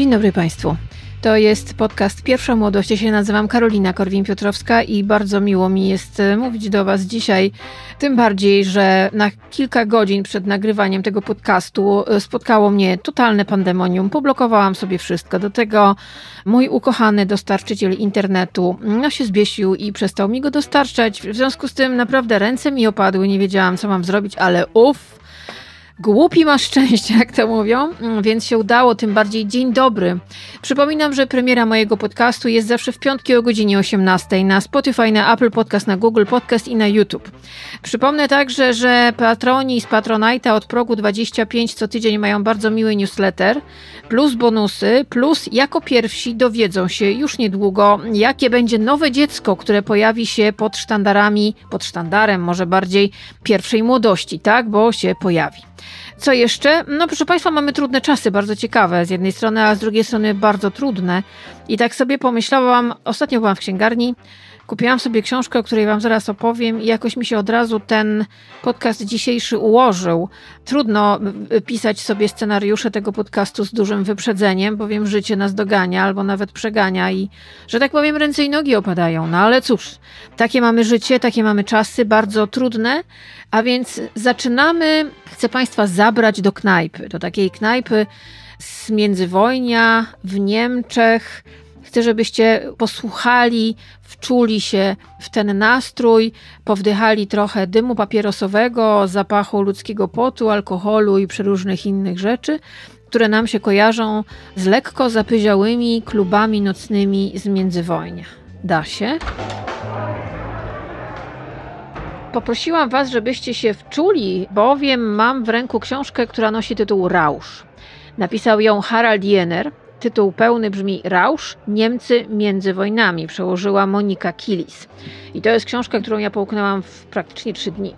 Dzień dobry Państwu. To jest podcast Pierwsza Młodość. Ja się nazywam Karolina Korwin-Piotrowska i bardzo miło mi jest e, mówić do Was dzisiaj. Tym bardziej, że na kilka godzin przed nagrywaniem tego podcastu e, spotkało mnie totalne pandemonium. Poblokowałam sobie wszystko. Do tego mój ukochany dostarczyciel internetu no, się zbiesił i przestał mi go dostarczać. W związku z tym naprawdę ręce mi opadły. Nie wiedziałam, co mam zrobić, ale uff Głupi ma szczęście, jak to mówią, mm, więc się udało, tym bardziej dzień dobry. Przypominam, że premiera mojego podcastu jest zawsze w piątki o godzinie 18 na Spotify, na Apple Podcast, na Google Podcast i na YouTube. Przypomnę także, że patroni z Patronite'a od progu 25 co tydzień mają bardzo miły newsletter, plus bonusy, plus jako pierwsi dowiedzą się już niedługo, jakie będzie nowe dziecko, które pojawi się pod sztandarami, pod sztandarem może bardziej pierwszej młodości, tak, bo się pojawi. Co jeszcze? No proszę Państwa, mamy trudne czasy, bardzo ciekawe z jednej strony, a z drugiej strony bardzo trudne. I tak sobie pomyślałam, ostatnio byłam w księgarni, Kupiłam sobie książkę, o której Wam zaraz opowiem, i jakoś mi się od razu ten podcast dzisiejszy ułożył. Trudno pisać sobie scenariusze tego podcastu z dużym wyprzedzeniem, bowiem życie nas dogania albo nawet przegania i, że tak powiem, ręce i nogi opadają. No ale cóż, takie mamy życie, takie mamy czasy, bardzo trudne. A więc zaczynamy. Chcę Państwa zabrać do knajpy, do takiej knajpy z międzywojnia w Niemczech Chcę, żebyście posłuchali, wczuli się w ten nastrój, powdychali trochę dymu papierosowego, zapachu ludzkiego potu, alkoholu i przeróżnych innych rzeczy, które nam się kojarzą z lekko zapyziałymi klubami nocnymi z międzywojnia. Da się? Poprosiłam Was, żebyście się wczuli, bowiem mam w ręku książkę, która nosi tytuł Rausz. Napisał ją Harald Jenner, Tytuł pełny brzmi Rausz Niemcy między wojnami, przełożyła Monika Kilis. I to jest książka, którą ja połknęłam w praktycznie trzy dni.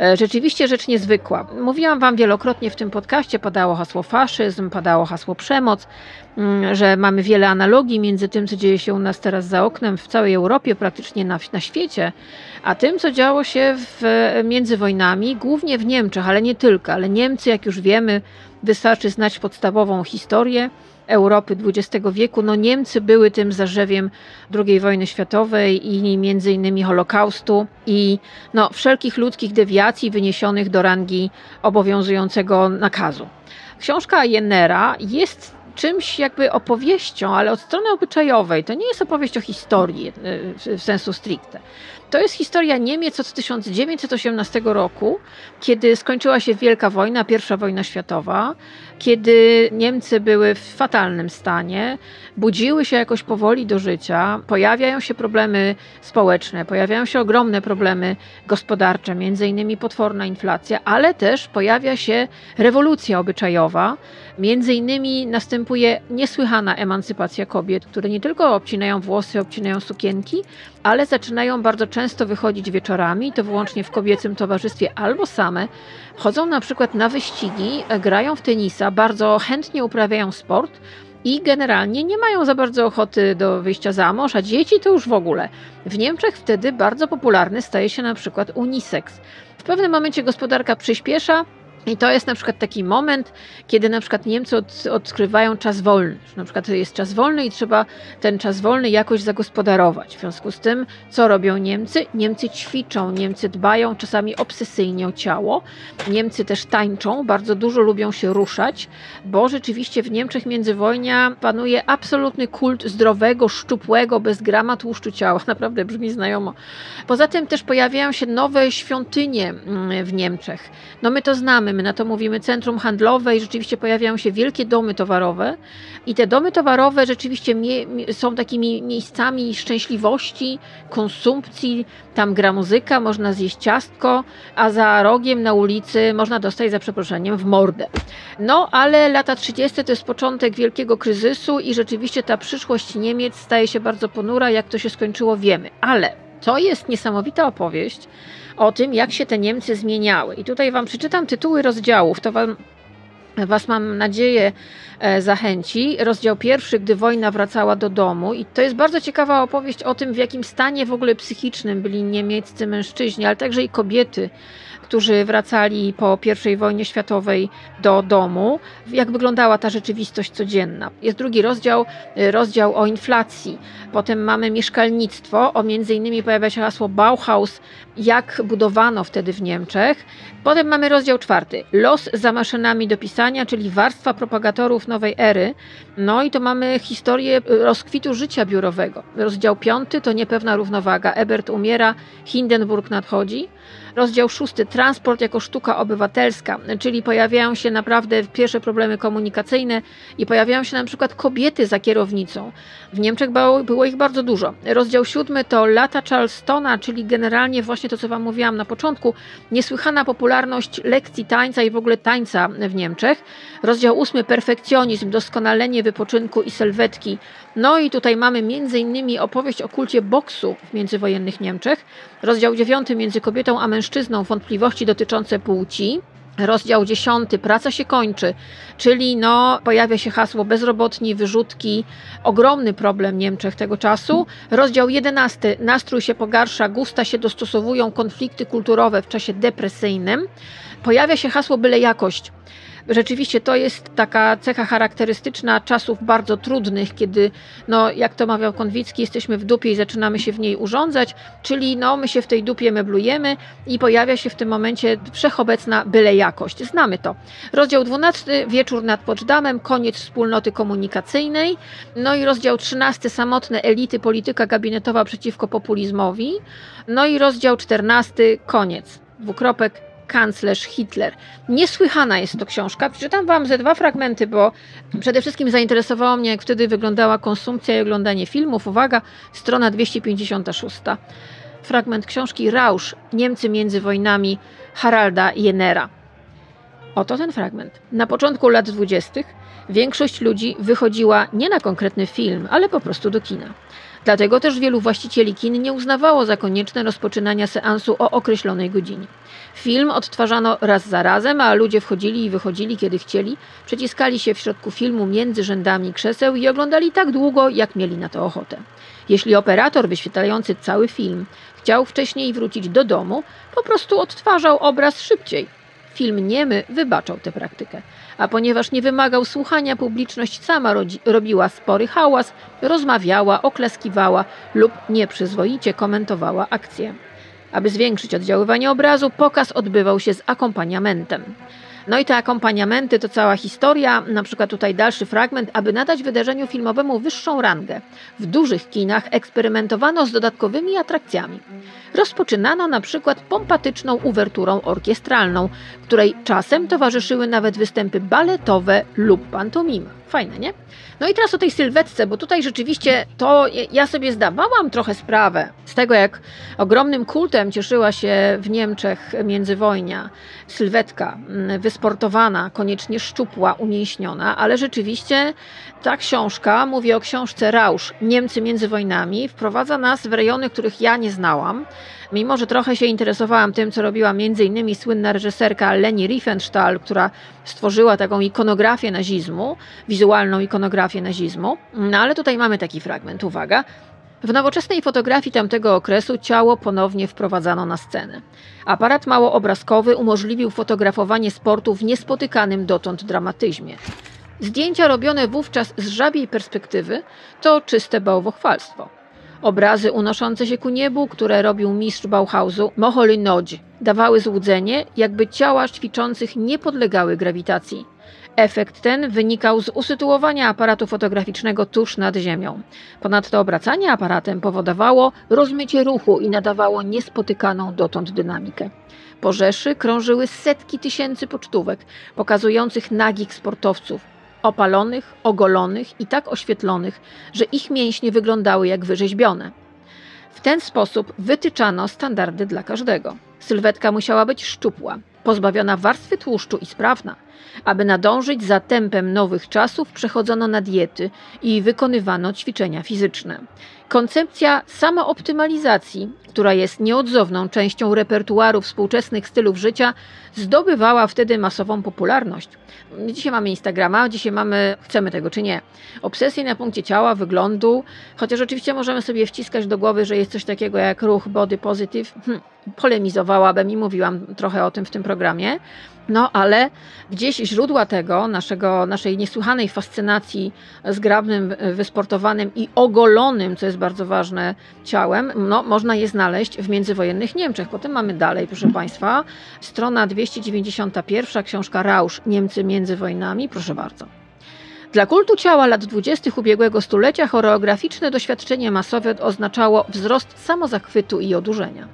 E, rzeczywiście rzecz niezwykła. Mówiłam Wam wielokrotnie w tym podcaście, padało hasło faszyzm, padało hasło przemoc, mm, że mamy wiele analogii między tym, co dzieje się u nas teraz za oknem w całej Europie, praktycznie na, na świecie, a tym, co działo się w, między wojnami, głównie w Niemczech, ale nie tylko. Ale Niemcy, jak już wiemy, wystarczy znać podstawową historię Europy XX wieku, no Niemcy były tym zarzewiem II wojny światowej i między innymi Holokaustu i no, wszelkich ludzkich dewiacji wyniesionych do rangi obowiązującego nakazu. Książka Jennera jest czymś jakby opowieścią, ale od strony obyczajowej. To nie jest opowieść o historii e, w sensu stricte. To jest historia Niemiec od 1918 roku, kiedy skończyła się Wielka Wojna, I wojna światowa, kiedy Niemcy były w fatalnym stanie, budziły się jakoś powoli do życia, pojawiają się problemy społeczne, pojawiają się ogromne problemy gospodarcze, między innymi potworna inflacja, ale też pojawia się rewolucja obyczajowa, między innymi następuje niesłychana emancypacja kobiet, które nie tylko obcinają włosy, obcinają sukienki, ale zaczynają bardzo często wychodzić wieczorami, to wyłącznie w kobiecym towarzystwie albo same. Chodzą na przykład na wyścigi, grają w tenisa, bardzo chętnie uprawiają sport i generalnie nie mają za bardzo ochoty do wyjścia za mąż, a dzieci to już w ogóle. W Niemczech wtedy bardzo popularny staje się na przykład unisex. W pewnym momencie gospodarka przyspiesza, i to jest na przykład taki moment, kiedy na przykład Niemcy od, odkrywają czas wolny. Na przykład jest czas wolny i trzeba ten czas wolny jakoś zagospodarować. W związku z tym, co robią Niemcy? Niemcy ćwiczą, Niemcy dbają czasami obsesyjnie o ciało. Niemcy też tańczą, bardzo dużo lubią się ruszać, bo rzeczywiście w Niemczech międzywojnia panuje absolutny kult zdrowego, szczupłego, bez grama tłuszczu ciała. Naprawdę brzmi znajomo. Poza tym też pojawiają się nowe świątynie mm, w Niemczech. No my to znamy, na to mówimy centrum handlowe i rzeczywiście pojawiają się wielkie domy towarowe i te domy towarowe rzeczywiście są takimi miejscami szczęśliwości, konsumpcji, tam gra muzyka, można zjeść ciastko, a za rogiem na ulicy można dostać za przeproszeniem w mordę. No, ale lata 30. to jest początek wielkiego kryzysu i rzeczywiście ta przyszłość Niemiec staje się bardzo ponura, jak to się skończyło wiemy, ale to jest niesamowita opowieść, o tym, jak się te Niemcy zmieniały. I tutaj Wam przeczytam tytuły rozdziałów, to Wam Was mam nadzieję e, zachęci. Rozdział pierwszy, gdy wojna wracała do domu. I to jest bardzo ciekawa opowieść o tym, w jakim stanie w ogóle psychicznym byli niemieccy mężczyźni, ale także i kobiety którzy wracali po I wojnie światowej do domu, jak wyglądała ta rzeczywistość codzienna. Jest drugi rozdział, y, rozdział o inflacji. Potem mamy mieszkalnictwo, o między innymi pojawia się hasło Bauhaus, jak budowano wtedy w Niemczech. Potem mamy rozdział czwarty, los za maszynami do pisania, czyli warstwa propagatorów nowej ery. No i to mamy historię rozkwitu życia biurowego. Rozdział piąty to niepewna równowaga. Ebert umiera, Hindenburg nadchodzi. Rozdział szósty, transport jako sztuka obywatelska, czyli pojawiają się naprawdę pierwsze problemy komunikacyjne i pojawiają się na przykład kobiety za kierownicą. W Niemczech było, ich bardzo dużo. Rozdział siódmy to lata Charlestona, czyli generalnie właśnie to, co Wam mówiłam na początku, niesłychana popularność lekcji tańca i w ogóle tańca w Niemczech. Rozdział ósmy, perfekcjonizm, doskonalenie wypoczynku i sylwetki. No i tutaj mamy innymi opowieść o kulcie boksu w międzywojennych Niemczech. Rozdział dziewiąty, między kobietą a mężczyzną, wątpliwości dotyczące płci. Rozdział 10. Praca się kończy, czyli no, pojawia się hasło bezrobotni, wyrzutki, ogromny problem Niemczech tego czasu. Rozdział 11. Nastrój się pogarsza, gusta się dostosowują, konflikty kulturowe w czasie depresyjnym. Pojawia się hasło byle jakość. Rzeczywiście to jest taka cecha charakterystyczna czasów bardzo trudnych, kiedy, no, jak to mawiał Konwicki, jesteśmy w dupie i zaczynamy się w niej urządzać, czyli no, my się w tej dupie meblujemy i pojawia się w tym momencie wszechobecna byle jakość. Znamy to. Rozdział 12, wieczór nad Poczdamem, koniec wspólnoty komunikacyjnej. No i rozdział 13, samotne elity, polityka gabinetowa przeciwko populizmowi. No i rozdział 14, koniec. Dwukropek, kanclerz Hitler. Niesłychana jest to książka. Przeczytam Wam ze dwa fragmenty, bo przede wszystkim zainteresowało mnie, jak wtedy wyglądała konsumpcja i oglądanie filmów. Uwaga, strona 256. Fragment książki Rausch, Niemcy między wojnami Haralda Jenera. Oto ten fragment. Na początku lat 20. większość ludzi wychodziła nie na konkretny film, ale po prostu do kina. Dlatego też wielu właścicieli kin nie uznawało za konieczne rozpoczynania seansu o określonej godzinie. Film odtwarzano raz za razem, a ludzie wchodzili i wychodzili kiedy chcieli, przeciskali się w środku filmu między rzędami krzeseł i oglądali tak długo, jak mieli na to ochotę. Jeśli operator wyświetlający cały film chciał wcześniej wrócić do domu, po prostu odtwarzał obraz szybciej. Film niemy wybaczał tę praktykę a ponieważ nie wymagał słuchania, publiczność sama robiła spory hałas, rozmawiała, oklaskiwała lub nieprzyzwoicie komentowała akcję. Aby zwiększyć oddziaływanie obrazu, pokaz odbywał się z akompaniamentem. No i te akompaniamenty to cała historia, na przykład tutaj dalszy fragment, aby nadać wydarzeniu filmowemu wyższą rangę. W dużych kinach eksperymentowano z dodatkowymi atrakcjami. Rozpoczynano na przykład pompatyczną uwerturą orkiestralną, której czasem towarzyszyły nawet występy baletowe lub pantomima. Fajne, nie? No i teraz o tej sylwetce, bo tutaj rzeczywiście to ja sobie zdawałam trochę sprawę z tego, jak ogromnym kultem cieszyła się w Niemczech międzywojnia sylwetka, mm, wysportowana, koniecznie szczupła, umięśniona, ale rzeczywiście ta książka, mówię o książce Rausch, Niemcy między wojnami, wprowadza nas w rejony, których ja nie znałam. Mimo, że trochę się interesowałam tym, co robiła m.in. słynna reżyserka Leni Riefenstahl, która stworzyła taką ikonografię nazizmu, wizualną ikonografię nazizmu. No ale tutaj mamy taki fragment, uwaga. W nowoczesnej fotografii tamtego okresu ciało ponownie wprowadzano na scenę. Aparat małoobrazkowy umożliwił fotografowanie sportu w niespotykanym dotąd dramatyzmie. Zdjęcia robione wówczas z żabiej perspektywy to czyste bałwochwalstwo. Obrazy unoszące się ku niebu, które robił mistrz Bauhausu, Moholy Nodzi, dawały złudzenie, jakby ciała ćwiczących nie podlegały grawitacji. Efekt ten wynikał z usytuowania aparatu fotograficznego tuż nad ziemią. Ponadto obracanie aparatem powodowało rozmycie ruchu i nadawało niespotykaną dotąd dynamikę. Po Rzeszy krążyły setki tysięcy pocztówek pokazujących nagich sportowców, opalonych, ogolonych i tak oświetlonych, że ich mięśnie wyglądały jak wyrzeźbione. W ten sposób wytyczano standardy dla każdego. Sylwetka musiała być szczupła, pozbawiona warstwy tłuszczu i sprawna. Aby nadążyć za tempem nowych czasów, przechodzono na diety i wykonywano ćwiczenia fizyczne. Koncepcja samooptymalizacji, która jest nieodzowną częścią repertuaru współczesnych stylów życia, zdobywała wtedy masową popularność. Dzisiaj mamy Instagrama, dzisiaj mamy, chcemy tego czy nie, obsesję na punkcie ciała, wyglądu, chociaż oczywiście możemy sobie wciskać do głowy, że jest coś takiego jak ruch body positive. Hm, polemizowałabym i mówiłam trochę o tym w tym programie. No ale gdzieś źródła tego, naszego, naszej niesłychanej fascynacji zgrabnym, wysportowanym i ogolonym, co jest bardzo ważne, ciałem, no, można je znaleźć w międzywojennych Niemczech. Potem mamy dalej, proszę Państwa, strona 291, książka Rausch, Niemcy między wojnami, proszę bardzo. Dla kultu ciała lat 20. ubiegłego stulecia choreograficzne doświadczenie masowe oznaczało wzrost samozachwytu i odurzenia.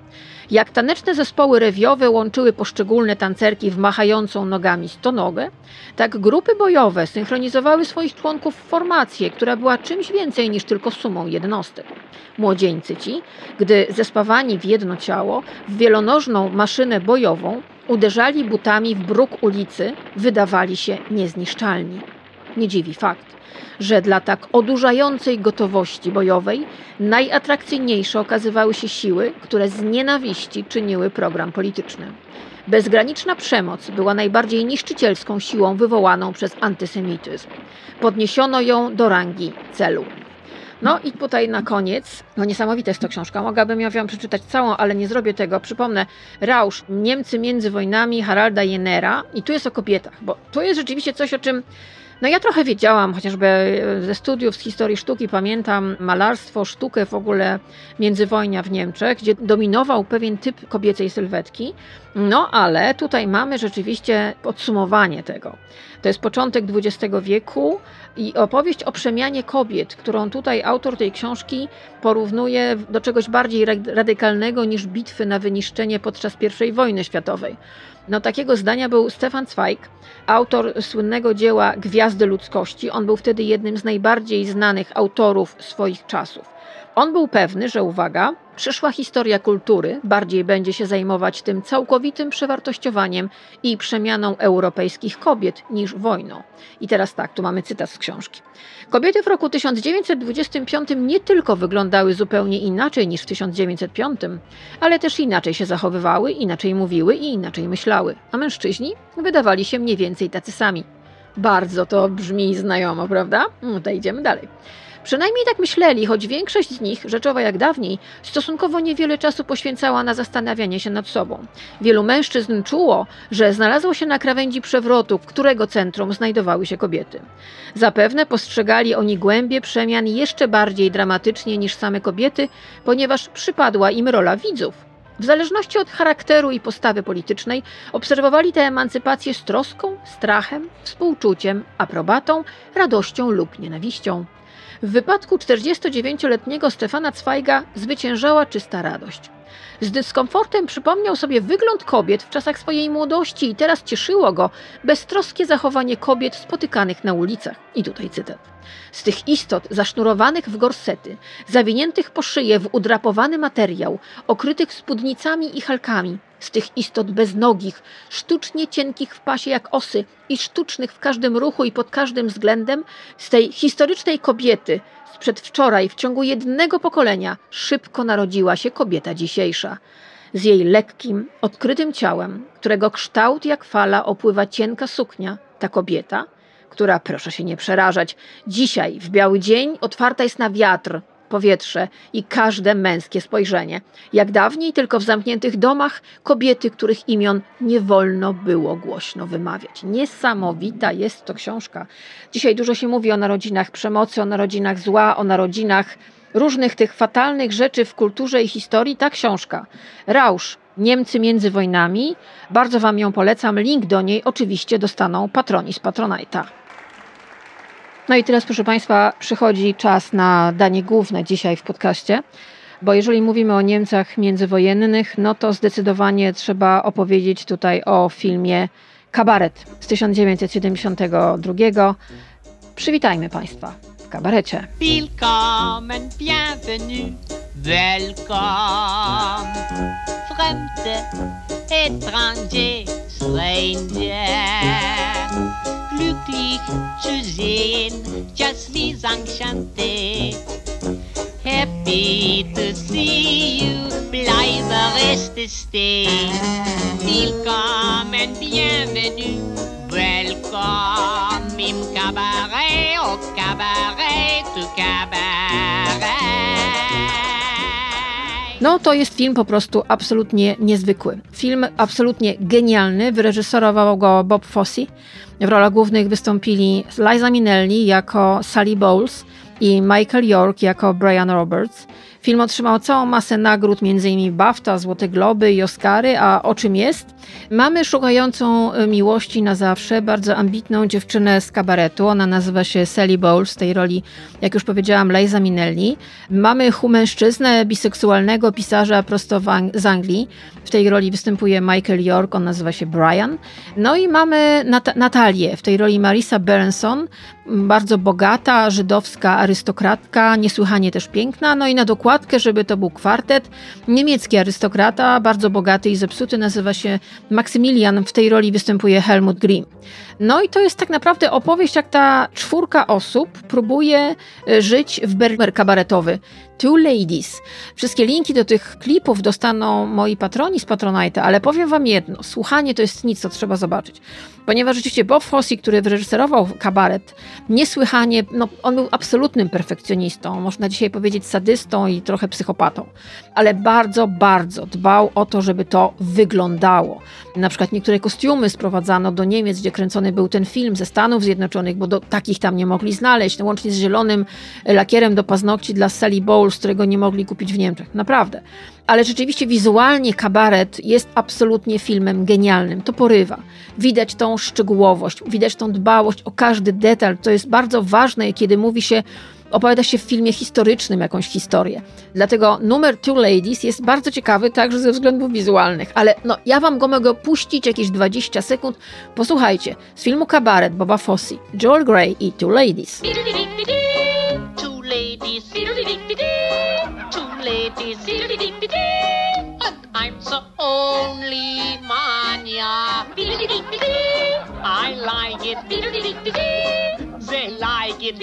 Jak taneczne zespoły rewiowe łączyły poszczególne tancerki w machającą nogami stonogę, tak grupy bojowe synchronizowały swoich członków w formację, która była czymś więcej niż tylko sumą jednostek. Młodzieńcy ci, gdy zespawani w jedno ciało, w wielonożną maszynę bojową, uderzali butami w bruk ulicy, wydawali się niezniszczalni. Nie dziwi fakt, że dla tak odurzającej gotowości bojowej najatrakcyjniejsze okazywały się siły, które z nienawiści czyniły program polityczny. Bezgraniczna przemoc była najbardziej niszczycielską siłą wywołaną przez antysemityzm. Podniesiono ją do rangi celu. No i tutaj na koniec, no niesamowita jest to książka, mogłabym ją wam przeczytać całą, ale nie zrobię tego. Przypomnę, Rausch, Niemcy między wojnami Haralda Jennera i tu jest o kobietach, bo to jest rzeczywiście coś, o czym no ja trochę wiedziałam, chociażby ze studiów z historii sztuki pamiętam malarstwo, sztukę w ogóle międzywojnia w Niemczech, gdzie dominował pewien typ kobiecej sylwetki. No ale tutaj mamy rzeczywiście podsumowanie tego. To jest początek XX wieku i opowieść o przemianie kobiet, którą tutaj autor tej książki porównuje do czegoś bardziej radykalnego niż bitwy na wyniszczenie podczas I wojny światowej. No takiego zdania był Stefan Zweig, autor słynnego dzieła Gwiazdy ludzkości. On był wtedy jednym z najbardziej znanych autorów swoich czasów. On był pewny, że uwaga, przyszła historia kultury bardziej będzie się zajmować tym całkowitym przewartościowaniem i przemianą europejskich kobiet niż wojną. I teraz tak, tu mamy cytat z książki. Kobiety w roku 1925 nie tylko wyglądały zupełnie inaczej niż w 1905, ale też inaczej się zachowywały, inaczej mówiły i inaczej myślały, a mężczyźni wydawali się mniej więcej tacy sami. Bardzo to brzmi znajomo, prawda? No to idziemy dalej. Przynajmniej tak myśleli, choć większość z nich, rzeczowa jak dawniej, stosunkowo niewiele czasu poświęcała na zastanawianie się nad sobą. Wielu mężczyzn czuło, że znalazło się na krawędzi przewrotu, którego centrum znajdowały się kobiety. Zapewne postrzegali oni głębie przemian jeszcze bardziej dramatycznie niż same kobiety, ponieważ przypadła im rola widzów. W zależności od charakteru i postawy politycznej obserwowali tę emancypację z troską, strachem, współczuciem, aprobatą, radością lub nienawiścią. W wypadku 49-letniego Stefana Zweiga zwyciężała czysta radość. Z dyskomfortem przypomniał sobie wygląd kobiet w czasach swojej młodości i teraz cieszyło go beztroskie zachowanie kobiet spotykanych na ulicach. I tutaj cytat. Z tych istot zasznurowanych w gorsety, zawiniętych po szyję w udrapowany materiał, okrytych spódnicami i halkami, z tych istot beznogich, sztucznie cienkich w pasie jak osy i sztucznych w każdym ruchu i pod każdym względem, z tej historycznej kobiety z przedwczoraj w ciągu jednego pokolenia szybko narodziła się kobieta dzisiejsza. Z jej lekkim, odkrytym ciałem, którego kształt jak fala opływa cienka suknia, ta kobieta, która, proszę się nie przerażać, dzisiaj w biały dzień otwarta jest na wiatr, powietrze i każde męskie spojrzenie. Jak dawniej, tylko w zamkniętych domach, kobiety, których imion nie wolno było głośno wymawiać. Niesamowita jest to książka. Dzisiaj dużo się mówi o narodzinach przemocy, o narodzinach zła, o narodzinach różnych tych fatalnych rzeczy w kulturze i historii. Ta książka, Rausz, Niemcy między wojnami. Bardzo Wam ją polecam. Link do niej oczywiście dostaną patroni z Patronite'a. No i teraz, proszę Państwa, przychodzi czas na danie główne dzisiaj w podcaście, bo jeżeli mówimy o Niemcach międzywojennych, no to zdecydowanie trzeba opowiedzieć tutaj o filmie Kabaret z 1972. Przywitajmy Państwa w kabarecie. Willkommen, bienvenue, welcome, fremde, étranger, stranger. Fille Suzanne, just suis enchantée. Happy to see you, bleibe reste stay. Willkommen, bienvenue, welcome im cabaret, au cabaret, to cabaret. No to jest film po prostu absolutnie niezwykły. Film absolutnie genialny. Wyreżyserował go Bob Fosse. W rolach głównych wystąpili Liza Minnelli jako Sally Bowles i Michael York jako Brian Roberts. Film otrzymał całą masę nagród, m.in. BAFTA, Złote Globy i Oscary, a o czym jest? Mamy szukającą e, miłości na zawsze bardzo ambitną dziewczynę z kabaretu. Ona nazywa się Sally Bowles, w tej roli, jak już powiedziałam, Liza Minnelli. Mamy mężczyznę biseksualnego pisarza prosto z Anglii. W tej roli występuje Michael York, on nazywa się Brian. No i mamy Nat Natalię, w tej roli Marisa Berenson, bardzo bogata, żydowska arystokratka, niesłychanie też piękna. No i na dokładkę, żeby to był kwartet, niemiecki arystokrata, bardzo bogaty i zepsuty, nazywa się Maksymilian. W tej roli występuje Helmut Grimm. No i to jest tak naprawdę opowieść, jak ta czwórka osób próbuje e, żyć w berber kabaretowy. Two Ladies. Wszystkie linki do tych klipów dostaną moi patroni z Patronite, ale powiem wam jedno, słuchanie to jest nic, co trzeba zobaczyć. Ponieważ rzeczywiście Bob Fosse, który wyreżyserował kabaret, niesłychanie, no on był absolutnym perfekcjonistą, można dzisiaj powiedzieć sadystą i trochę psychopatą, ale bardzo, bardzo dbał o to, żeby to wyglądało. Na przykład niektóre kostiumy sprowadzano do Niemiec, gdzie kręcony był ten film ze Stanów Zjednoczonych, bo do, takich tam nie mogli znaleźć, no, łącznie z zielonym lakierem do paznokci dla Sally Bowles, którego nie mogli kupić w Niemczech. Naprawdę. Ale rzeczywiście wizualnie kabaret jest absolutnie filmem genialnym. To porywa. Widać tą szczegółowość, widać tą dbałość o każdy detal. To jest bardzo ważne, kiedy mówi się opowiada się w filmie historycznym jakąś historię. Dlatego numer Two Ladies jest bardzo ciekawy także ze względów wizualnych, ale no, ja wam go mogę puścić jakieś 20 sekund. Posłuchajcie, z filmu Kabaret Boba Fosse, Joel Grey i Two Ladies. Two ladies, two ladies, so only mania. I like it, they like it.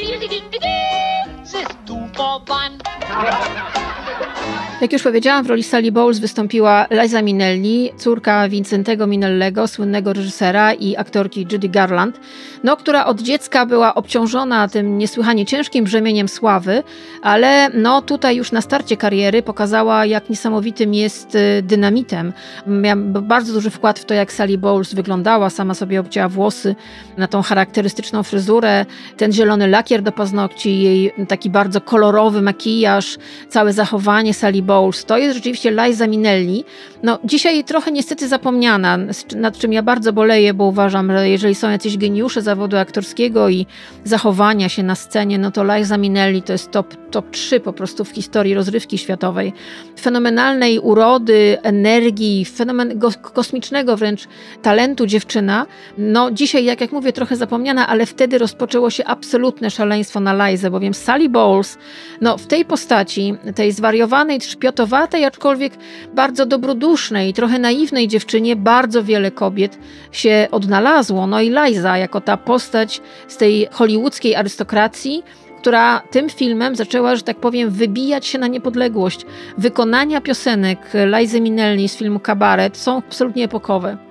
Jak już powiedziałam, w roli Sally Bowles wystąpiła Liza Minnelli, córka Vincentego Minnellego, słynnego reżysera i aktorki Judy Garland, no, która od dziecka była obciążona tym niesłychanie ciężkim brzemieniem sławy, ale no, tutaj już na starcie kariery pokazała, jak niesamowitym jest y, dynamitem. Miała bardzo duży wkład w to, jak Sally Bowles wyglądała, sama sobie obcięła włosy na tą charakterystyczną fryzurę, ten zielony lakier do paznokci, jej taki bardzo kolorowy makijaż, całe zachowanie Sally Bowles. To jest rzeczywiście Liza Minnelli. No, dzisiaj trochę niestety zapomniana, nad czym ja bardzo boleję, bo uważam, że jeżeli są jacyś geniusze zawodu aktorskiego i zachowania się na scenie, no to Liza Minnelli to jest top, top 3 po prostu w historii rozrywki światowej. Fenomenalnej urody, energii, fenomen kosmicznego wręcz talentu dziewczyna. No dzisiaj, jak, jak mówię, trochę zapomniana, ale wtedy rozpoczęło się absolutne szaleństwo na Lizę, bowiem Sally Bowles, no w tej postaci, tej zwariowanej, trzpiotowatej, aczkolwiek bardzo dobrodusznej trochę naiwnej dziewczynie, bardzo wiele kobiet się odnalazło. No i Liza, jako ta postać z tej hollywoodzkiej arystokracji, która tym filmem zaczęła, że tak powiem, wybijać się na niepodległość. Wykonania piosenek Lizy Minnelli z filmu Kabaret są absolutnie epokowe.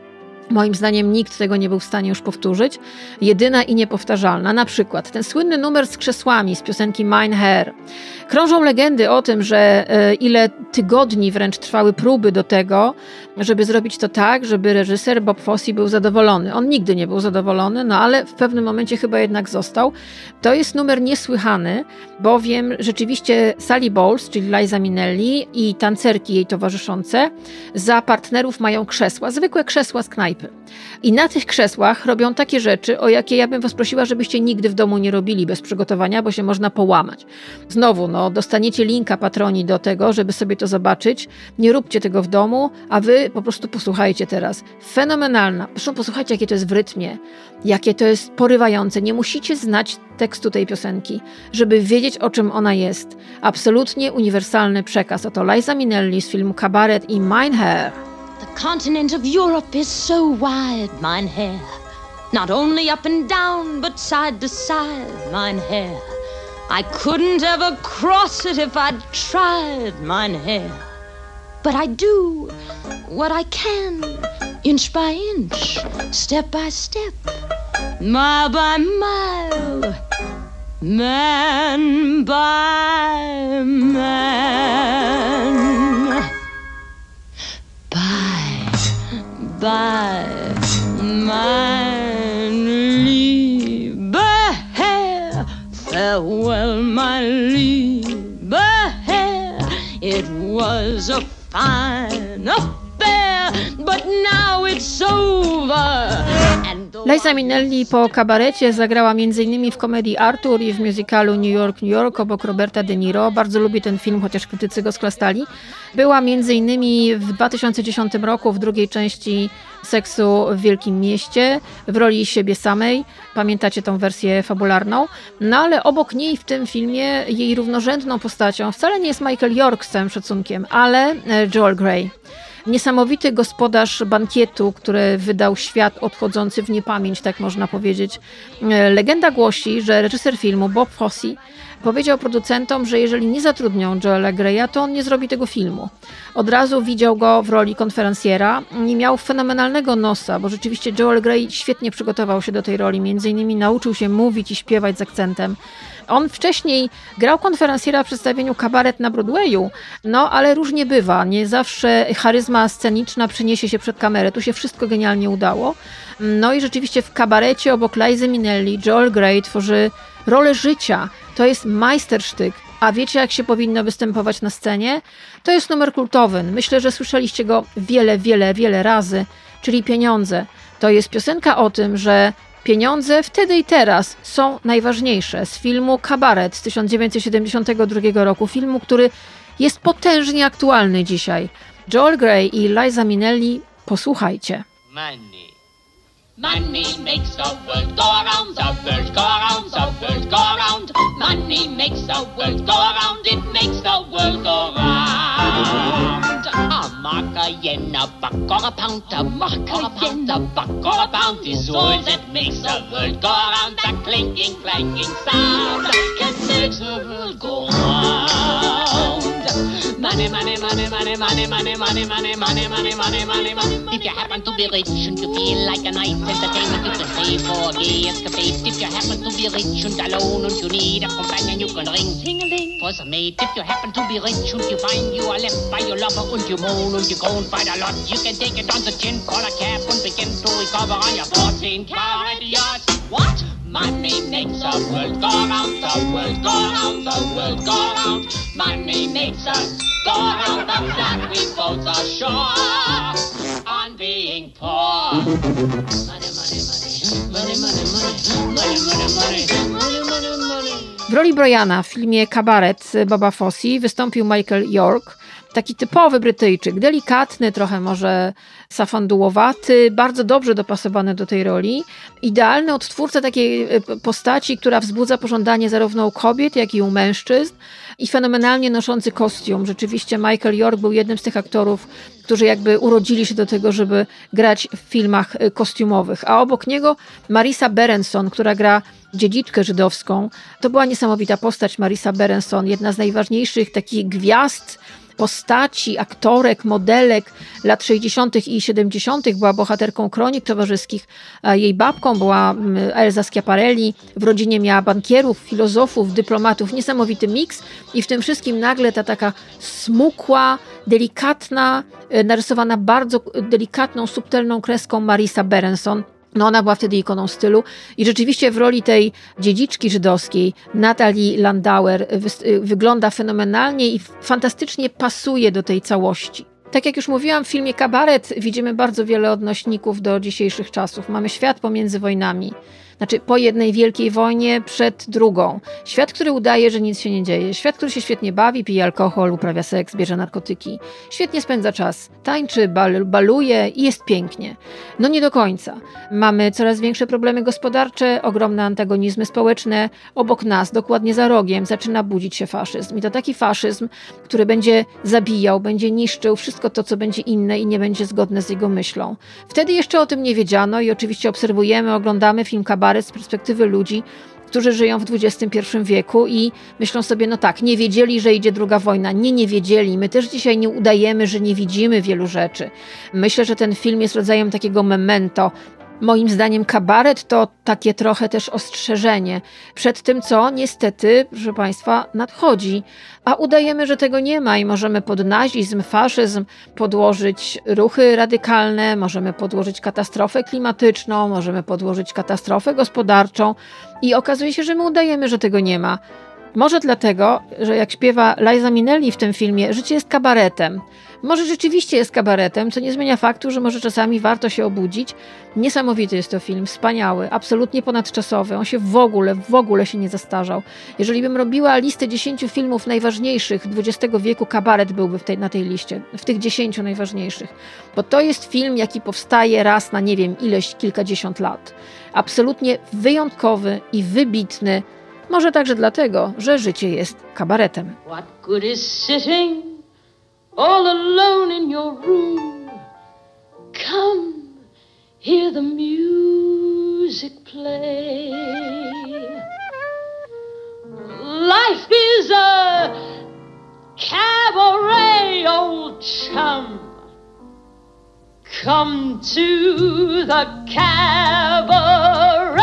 Moim zdaniem nikt tego nie był w stanie już powtórzyć. Jedyna i niepowtarzalna. Na przykład ten słynny numer z krzesłami z piosenki Mine Hair. Krążą legendy o tym, że e, ile tygodni wręcz trwały próby do tego, żeby zrobić to tak, żeby reżyser Bob Fosse był zadowolony. On nigdy nie był zadowolony, no ale w pewnym momencie chyba jednak został. To jest numer niesłychany, bowiem rzeczywiście Sally Bowles, czyli Liza Minnelli i tancerki jej towarzyszące za partnerów mają krzesła, zwykłe krzesła z knajpy. I na tych krzesłach robią takie rzeczy, o jakie ja bym was prosiła, żebyście nigdy w domu nie robili bez przygotowania, bo się można połamać. Znowu, no, dostaniecie linka patroni do tego, żeby sobie to zobaczyć. Nie róbcie tego w domu, a wy po prostu posłuchajcie teraz. Fenomenalna. Proszę posłuchajcie, jakie to jest w rytmie, jakie to jest porywające. Nie musicie znać tekstu tej piosenki, żeby wiedzieć, o czym ona jest. Absolutnie uniwersalny przekaz. Oto Liza Minnelli z filmu Kabaret i Mein Herr. The continent of Europe is so wide, mein Herr. Not only up and down, but side to side, mine hair. I couldn't ever cross it if I'd tried, mine hair. But I do what I can, inch by inch, step by step, mile by mile, man by man. Bye, mein lieber Herr. Farewell, my lieber Herr. It was a fine affair, Liza Minnelli po kabarecie zagrała m.in. w komedii Arthur i w musicalu New York, New York obok Roberta De Niro. Bardzo lubię ten film, chociaż krytycy go sklastali. Była m.in. w 2010 roku w drugiej części Seksu w Wielkim Mieście w roli siebie samej. Pamiętacie tą wersję fabularną? No ale obok niej w tym filmie jej równorzędną postacią wcale nie jest Michael York z całym szacunkiem, ale e, Joel Grey. Niesamowity gospodarz bankietu, który wydał świat odchodzący w niepamięć, tak można powiedzieć. E, Legenda głosi, że reżyser filmu Bob Fosse powiedział producentom, że jeżeli nie zatrudnią Joela Greya, to on nie zrobi tego filmu. Od razu widział go w roli konferencjera i miał fenomenalnego nosa, bo rzeczywiście Joel Grey świetnie przygotował się do tej roli, między innymi nauczył się mówić i śpiewać z akcentem. On wcześniej grał konferencjera w przedstawieniu Kabaret na Broadwayu, no ale różnie bywa. Nie zawsze charyzma sceniczna przyniesie się przed kamerę. Tu się wszystko genialnie udało. No i rzeczywiście w kabarecie obok Lizy Minnelli Joel Grey tworzy rolę życia. To jest majstersztyk. A wiecie, jak się powinno występować na scenie? To jest numer kultowy. Myślę, że słyszeliście go wiele, wiele, wiele razy, czyli pieniądze. To jest piosenka o tym, że Pieniądze wtedy i teraz są najważniejsze. Z filmu Kabaret z 1972 roku, filmu, który jest potężnie aktualny dzisiaj. Joel Grey i Liza Minnelli, posłuchajcie. Money. Money makes the world go around, the world go around, the world go around. Money makes the world go around, it makes the world go round. A mark, a yen, a buck, or a pound, a mark, a yen, a buck, or a pound is all that makes the world go around. That clinking, clanking sound can make the world go round. Money, money, money, money, money, money, money, money, money, money, money, money, money. If you happen to be rich and you feel like a nice entertainment, you can stay for a gay escapade. If you happen to be rich and alone and you need a companion, you can ring ting-a-ling for some mate. If you happen to be rich and you find you are left by your lover and you moan and you groan quite a lot, you can take it on the chin, call a cab and begin to recover on your 14 carat yacht. What? Money makes the world go round, the world go round, the world go round. Money makes us go round the block. We both are sure on W roli Briana w filmie Kabaret Baba Fossi wystąpił Michael York, taki typowy Brytyjczyk, delikatny, trochę może safandułowaty, bardzo dobrze dopasowany do tej roli. Idealny odtwórca takiej e, postaci, która wzbudza pożądanie zarówno u kobiet, jak i u mężczyzn i fenomenalnie noszący kostium. Rzeczywiście Michael York był jednym z tych aktorów, którzy jakby urodzili się do tego, żeby grać w filmach e, kostiumowych. A obok niego Marisa Berenson, która gra dziedziczkę żydowską. To była niesamowita postać Marisa Berenson, jedna z najważniejszych takich gwiazd postaci, aktorek, modelek lat 60. i 70. była bohaterką kronik towarzyskich. Jej babką była mm, Elza Schiaparelli. W rodzinie miała bankierów, filozofów, dyplomatów. Niesamowity miks i w tym wszystkim nagle ta taka smukła, delikatna, e, narysowana bardzo delikatną, subtelną kreską Marisa Berenson. No ona była wtedy ikoną stylu i rzeczywiście w roli tej dziedziczki żydowskiej Natalie Landauer wys- wygląda fenomenalnie i fantastycznie pasuje do tej całości. Tak jak już mówiłam, w filmie Kabaret widzimy bardzo wiele odnośników do dzisiejszych czasów. Mamy świat pomiędzy wojnami. Znaczy po jednej wielkiej wojnie, przed drugą. Świat, który udaje, że nic się nie dzieje. Świat, który się świetnie bawi, pije alkohol, uprawia seks, bierze narkotyki. Świetnie spędza czas. Tańczy, bal, baluje i jest pięknie. No nie do końca. Mamy coraz większe problemy gospodarcze, ogromne antagonizmy społeczne. Obok nas, dokładnie za rogiem, zaczyna budzić się faszyzm. I to taki faszyzm, który będzie zabijał, będzie niszczył wszystko to, co będzie inne i nie będzie zgodne z jego myślą. Wtedy jeszcze o tym nie wiedziano i oczywiście obserwujemy, oglądamy film Kabaret z perspektywy ludzi, którzy żyją w XXI wieku i myślą sobie, no tak, nie wiedzieli, że idzie druga wojna. Nie, nie wiedzieli. My też dzisiaj nie udajemy, że nie widzimy wielu rzeczy. Myślę, że ten film jest rodzajem takiego memento Moim zdaniem kabaret to takie trochę też ostrzeżenie przed tym, co niestety, proszę Państwa, nadchodzi. A udajemy, że tego nie ma i możemy pod nazizm, faszyzm podłożyć ruchy radykalne, możemy podłożyć katastrofę klimatyczną, możemy podłożyć katastrofę gospodarczą i okazuje się, że my udajemy, że tego nie ma. Może dlatego, że jak śpiewa Liza Minnelli w tym filmie, życie jest kabaretem. Może rzeczywiście jest kabaretem, co nie zmienia faktu, że może czasami warto się obudzić. Niesamowity jest to film, wspaniały, absolutnie ponadczasowy. On się w ogóle, w ogóle się nie zastarzał. Jeżeli bym robiła listę 10 filmów najważniejszych XX wieku, kabaret byłby tej, na tej liście, w tych 10 najważniejszych. Bo to jest film, jaki powstaje raz na nie wiem ileś, kilkadziesiąt lat. Absolutnie wyjątkowy i wybitny. Może także dlatego, że życie jest kabaretem. What good is sitting all alone in your room? Come, hear the music play. Life is a cabaret, old chum. Come to the cabaret.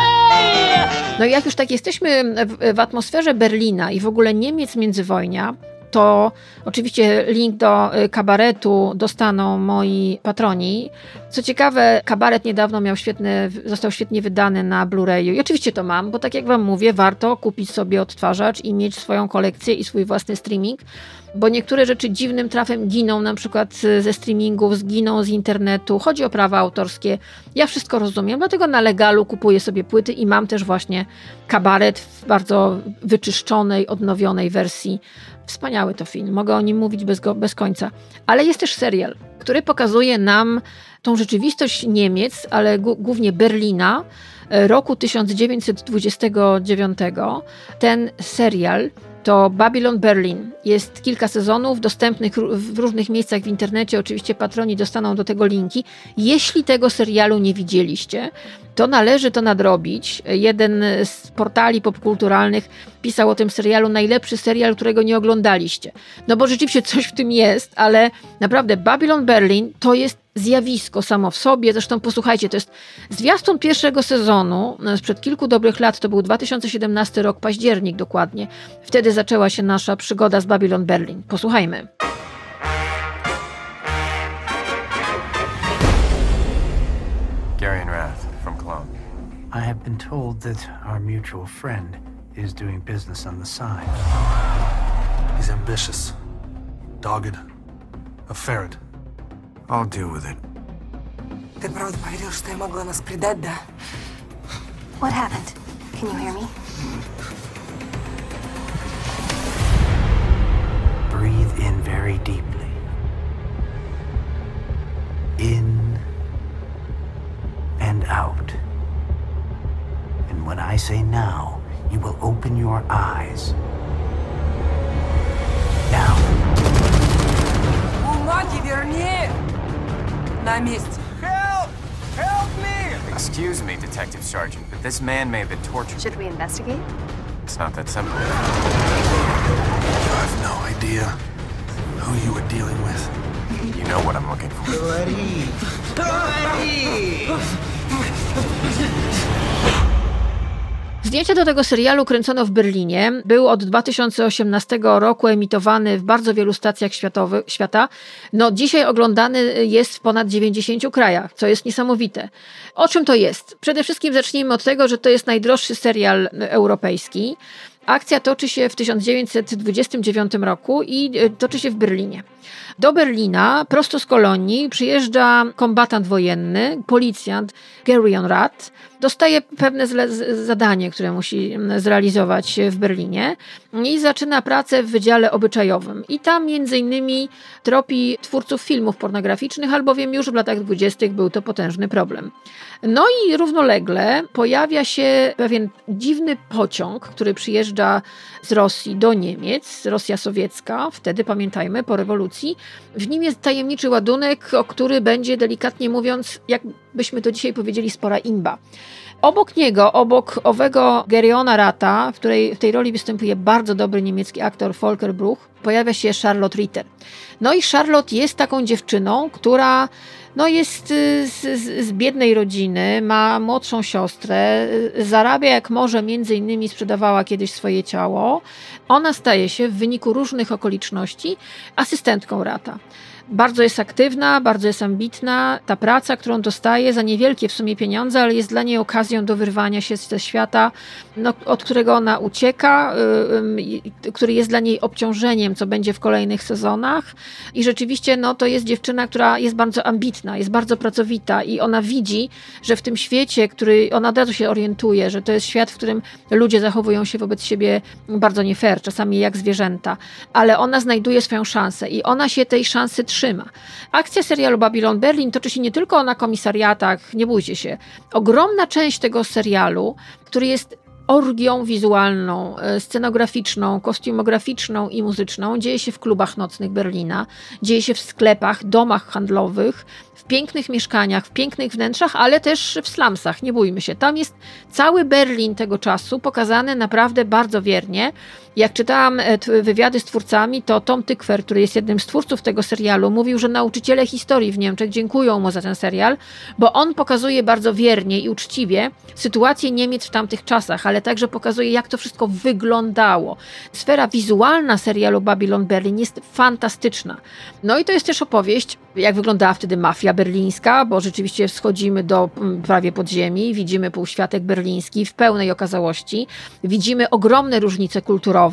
No jak już tak jesteśmy w, w atmosferze Berlina i w ogóle Niemiec międzywojnia, to oczywiście link do y, kabaretu dostaną moi patroni. Co ciekawe, kabaret niedawno miał świetny, został świetnie wydany na Blu-rayu i oczywiście to mam, bo tak jak wam mówię, warto kupić sobie odtwarzacz i mieć swoją kolekcję i swój własny streaming, bo niektóre rzeczy dziwnym trafem giną, na przykład ze streamingów, zginą z internetu, chodzi o prawa autorskie. Ja wszystko rozumiem, dlatego na legalu kupuję sobie płyty i mam też właśnie kabaret w bardzo wyczyszczonej, odnowionej wersji Wspaniały to film, mogę o nim mówić bez, go, bez końca. Ale jest też serial, który pokazuje nam tą rzeczywistość Niemiec, ale głównie Berlina e, roku 1929. Ten serial to Babylon Berlin. Jest kilka sezonów dostępnych w różnych miejscach w internecie. Oczywiście patroni dostaną do tego linki. Jeśli tego serialu nie widzieliście, to należy to nadrobić. Jeden z portali popkulturalnych pisał o tym serialu najlepszy serial, którego nie oglądaliście. No bo rzeczywiście coś w tym jest, ale naprawdę Babylon Berlin to jest zjawisko samo w sobie. Zresztą posłuchajcie, to jest zwiastun pierwszego sezonu no, sprzed kilku dobrych lat, to był 2017 rok, październik dokładnie. Wtedy zaczęła się nasza przygoda z Babylon Berlin. Posłuchajmy. Gary Rath from Cologne. I have been told that our mutual friend is doing business on the side. He's ambitious, dogged, a ferret. I'll deal with it. Ты правда поверил, что я могла нас предать, да? What happened? Can you hear me? Breathe in very deeply. In and out. And when I say now, you will open your eyes. Now. Бумаги верни! На месте. Help! Help me! Excuse me, Detective Sergeant, but this man may have been tortured. Should we investigate? It's not that simple. You have no idea who you were dealing with. You know what I'm looking for. Zdjęcia do tego serialu kręcono w Berlinie. Był od 2018 roku emitowany w bardzo wielu stacjach świata. No, dzisiaj oglądany jest w ponad 90 krajach, co jest niesamowite. O czym to jest? Przede wszystkim zacznijmy od tego, że to jest najdroższy serial europejski. Akcja toczy się w 1929 roku i e, toczy się w Berlinie. Do Berlina, prosto z kolonii, przyjeżdża kombatant wojenny, policjant Gerion Rath. Dostaje pewne zadanie, które musi mm, zrealizować w Berlinie i zaczyna pracę w Wydziale Obyczajowym. I tam między innymi tropi twórców filmów pornograficznych, albowiem już w latach dwudziestych był to potężny problem. No i równolegle pojawia się pewien dziwny pociąg, który przyjeżdża z Rosji do Niemiec, Rosja sowiecka, wtedy pamiętajmy, po rewolucji. W nim jest tajemniczy ładunek, o który będzie delikatnie mówiąc, jakbyśmy to dzisiaj powiedzieli, spora imba. Obok niego, obok owego Geriona Rata, w której w tej roli występuje bardzo dobry niemiecki aktor Volker Bruch, pojawia się Charlotte Ritter. No i Charlotte jest taką dziewczyną, która no jest y, z, z, biednej rodziny, ma młodszą siostrę, y, zarabia jak może, między innymi sprzedawała kiedyś swoje ciało. Ona staje się w wyniku różnych okoliczności asystentką Rata bardzo jest aktywna, bardzo jest ambitna. Ta praca, którą dostaje za niewielkie w sumie pieniądze, ale jest dla niej okazją do wyrwania się ze świata, no, od którego ona ucieka, yy, który jest dla niej obciążeniem, co będzie w kolejnych sezonach. I rzeczywiście no, to jest dziewczyna, która jest bardzo ambitna, jest bardzo pracowita i ona widzi, że w tym świecie, który ona od razu się orientuje, że to jest świat, w którym ludzie zachowują się wobec siebie bardzo nie fair, czasami jak zwierzęta, ale ona znajduje swoją szansę i ona się tej szansy trzyma trzyma. Akcja serialu Babylon Berlin toczy się nie tylko na komisariatach, nie bójcie się. Ogromna część tego serialu, który jest orgią wizualną, e, scenograficzną, kostiumograficzną i muzyczną dzieje się w klubach nocnych Berlina, dzieje się w sklepach, domach handlowych, w pięknych mieszkaniach, w pięknych wnętrzach, ale też w slumsach, nie bójmy się. Tam jest cały Berlin tego czasu pokazany naprawdę bardzo wiernie. Jak czytałam e, wywiady z twórcami, to Tom Tykwer, który jest jednym z twórców tego serialu, mówił, że nauczyciele historii w Niemczech dziękują mu za ten serial, bo on pokazuje bardzo wiernie i uczciwie sytuację Niemiec w tamtych czasach, ale także pokazuje, jak to wszystko wyglądało. Sfera wizualna serialu Babylon Berlin jest fantastyczna. No i to jest też opowieść, jak wyglądała wtedy mafia berlińska, bo rzeczywiście wschodzimy do prawie podziemi, widzimy półświatek berliński w pełnej okazałości, widzimy ogromne różnice kulturowe,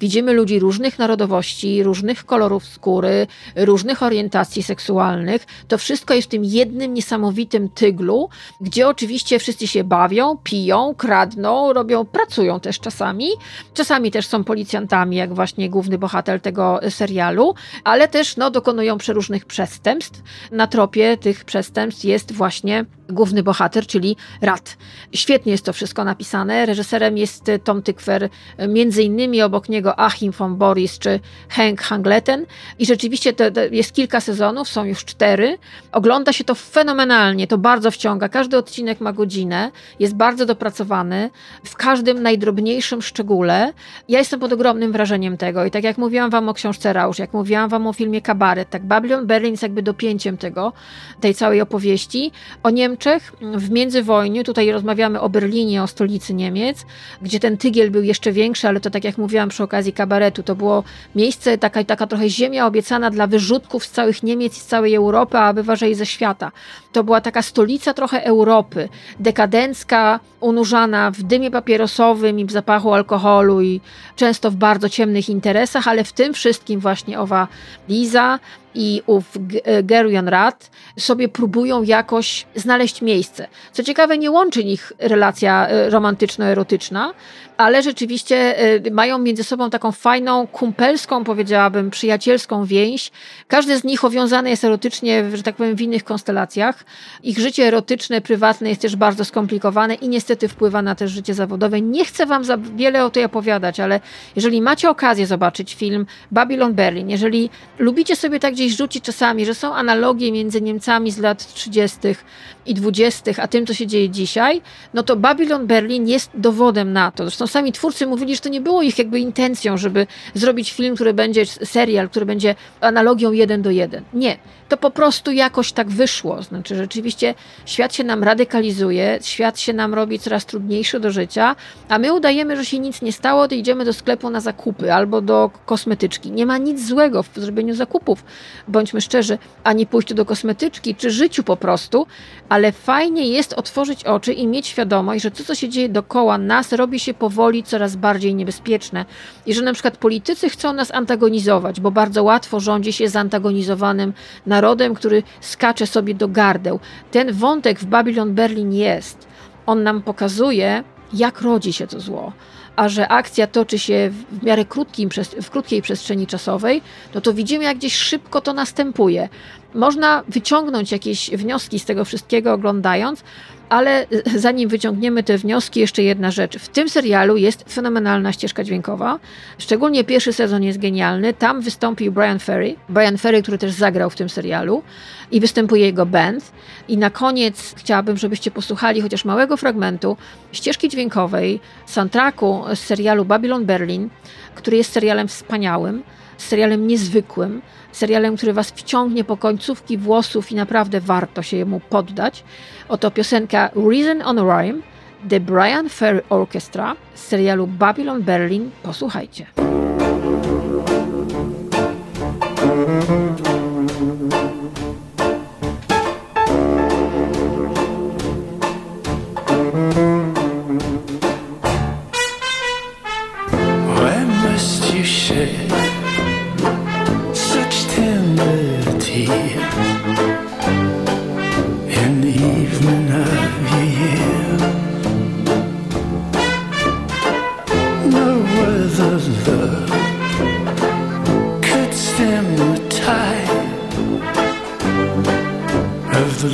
widzimy ludzi różnych narodowości, różnych kolorów skóry, różnych orientacji seksualnych. To wszystko jest w tym jednym niesamowitym tyglu, gdzie oczywiście wszyscy się bawią, piją, kradną, robią, pracują też czasami. Czasami też są policjantami, jak właśnie główny bohater tego serialu, ale też no, dokonują przeróżnych przestępstw na tropie tych przestępstw jest właśnie główny bohater, czyli Rat. Świetnie jest to wszystko napisane. Reżyserem jest Tom Tykwer, między innymi obok niego Achim von Boris czy Henk Hangleten. I rzeczywiście to, to jest kilka sezonów, są już cztery. Ogląda się to fenomenalnie, to bardzo wciąga. Każdy odcinek ma godzinę, jest bardzo dopracowany, w każdym najdrobniejszym szczególe. Ja jestem pod ogromnym wrażeniem tego i tak jak mówiłam wam o książce Rausch, jak mówiłam wam o filmie Kabaret, tak Babylon Berlin jest jakby dopięciem tego, tej całej opowieści. O Niemczech w międzywojniu, tutaj rozmawiamy o Berlinie, o stolicy Niemiec, gdzie ten tygiel był jeszcze większy, ale to tak jak mówiłam przy okazji kabaretu, to było miejsce, taka, taka trochę ziemia obiecana dla wyrzutków z całych Niemiec i z całej Europy, a bywa, i ze świata. To była taka stolica trochę Europy, dekadencka, unurzana w dymie papierosowym i w zapachu alkoholu i często w bardzo ciemnych interesach, ale w tym wszystkim właśnie owa Liza, i ów Gerion Rat sobie próbują jakoś znaleźć miejsce. Co ciekawe, nie łączy ich relacja e, romantyczno-erotyczna, ale rzeczywiście e, mają między sobą taką fajną, kumpelską, powiedziałabym, przyjacielską więź. Każdy z nich owiązany jest erotycznie, że tak powiem, w innych konstelacjach. Ich życie erotyczne, prywatne jest też bardzo skomplikowane i niestety wpływa na też życie zawodowe. Nie chcę wam za wiele o tej opowiadać, ale jeżeli macie okazję zobaczyć film Babylon Berlin, jeżeli lubicie sobie tak gdzieś rzucić czasami, że są analogie między Niemcami z lat 30. i 20., a tym, co się dzieje dzisiaj, no to Babylon Berlin jest dowodem na to. Zresztą sami twórcy mówili, że to nie było ich jakby intencją, żeby zrobić film, który będzie serial, który będzie analogią jeden do jeden. Nie. To po prostu jakoś tak wyszło. Znaczy, rzeczywiście świat się nam radykalizuje, świat się nam robi coraz trudniejszy do życia, a my udajemy, że się nic nie stało, to idziemy do sklepu na zakupy albo do kosmetyczki. Nie ma nic złego w zrobieniu zakupów. Bądźmy szczerzy, ani pójściu do kosmetyczki, czy życiu po prostu, ale fajnie jest otworzyć oczy i mieć świadomość, że to, co się dzieje dookoła nas, robi się powoli coraz bardziej niebezpieczne. I że na przykład politycy chcą nas antagonizować, bo bardzo łatwo rządzi się zantagonizowanym narodem, który skacze sobie do gardeł. Ten wątek w Babylon Berlin jest. On nam pokazuje, jak rodzi się to zło. A że akcja toczy się w miarę krótkim, w krótkiej przestrzeni czasowej, no to widzimy, jak gdzieś szybko to następuje. Można wyciągnąć jakieś wnioski z tego wszystkiego oglądając, ale zanim wyciągniemy te wnioski, jeszcze jedna rzecz. W tym serialu jest fenomenalna ścieżka dźwiękowa. Szczególnie pierwszy sezon jest genialny. Tam wystąpił Brian Ferry. Brian Ferry, który też zagrał w tym serialu i występuje jego band. I na koniec chciałabym, żebyście posłuchali chociaż małego fragmentu ścieżki dźwiękowej soundtracku z serialu Babylon Berlin, który jest serialem wspaniałym, serialem niezwykłym, serialem, który was wciągnie po końcówki włosów i naprawdę warto się jemu poddać. Oto piosenka Reason on Rhyme The Brian Ferry Orchestra z serialu Babylon Berlin. Posłuchajcie.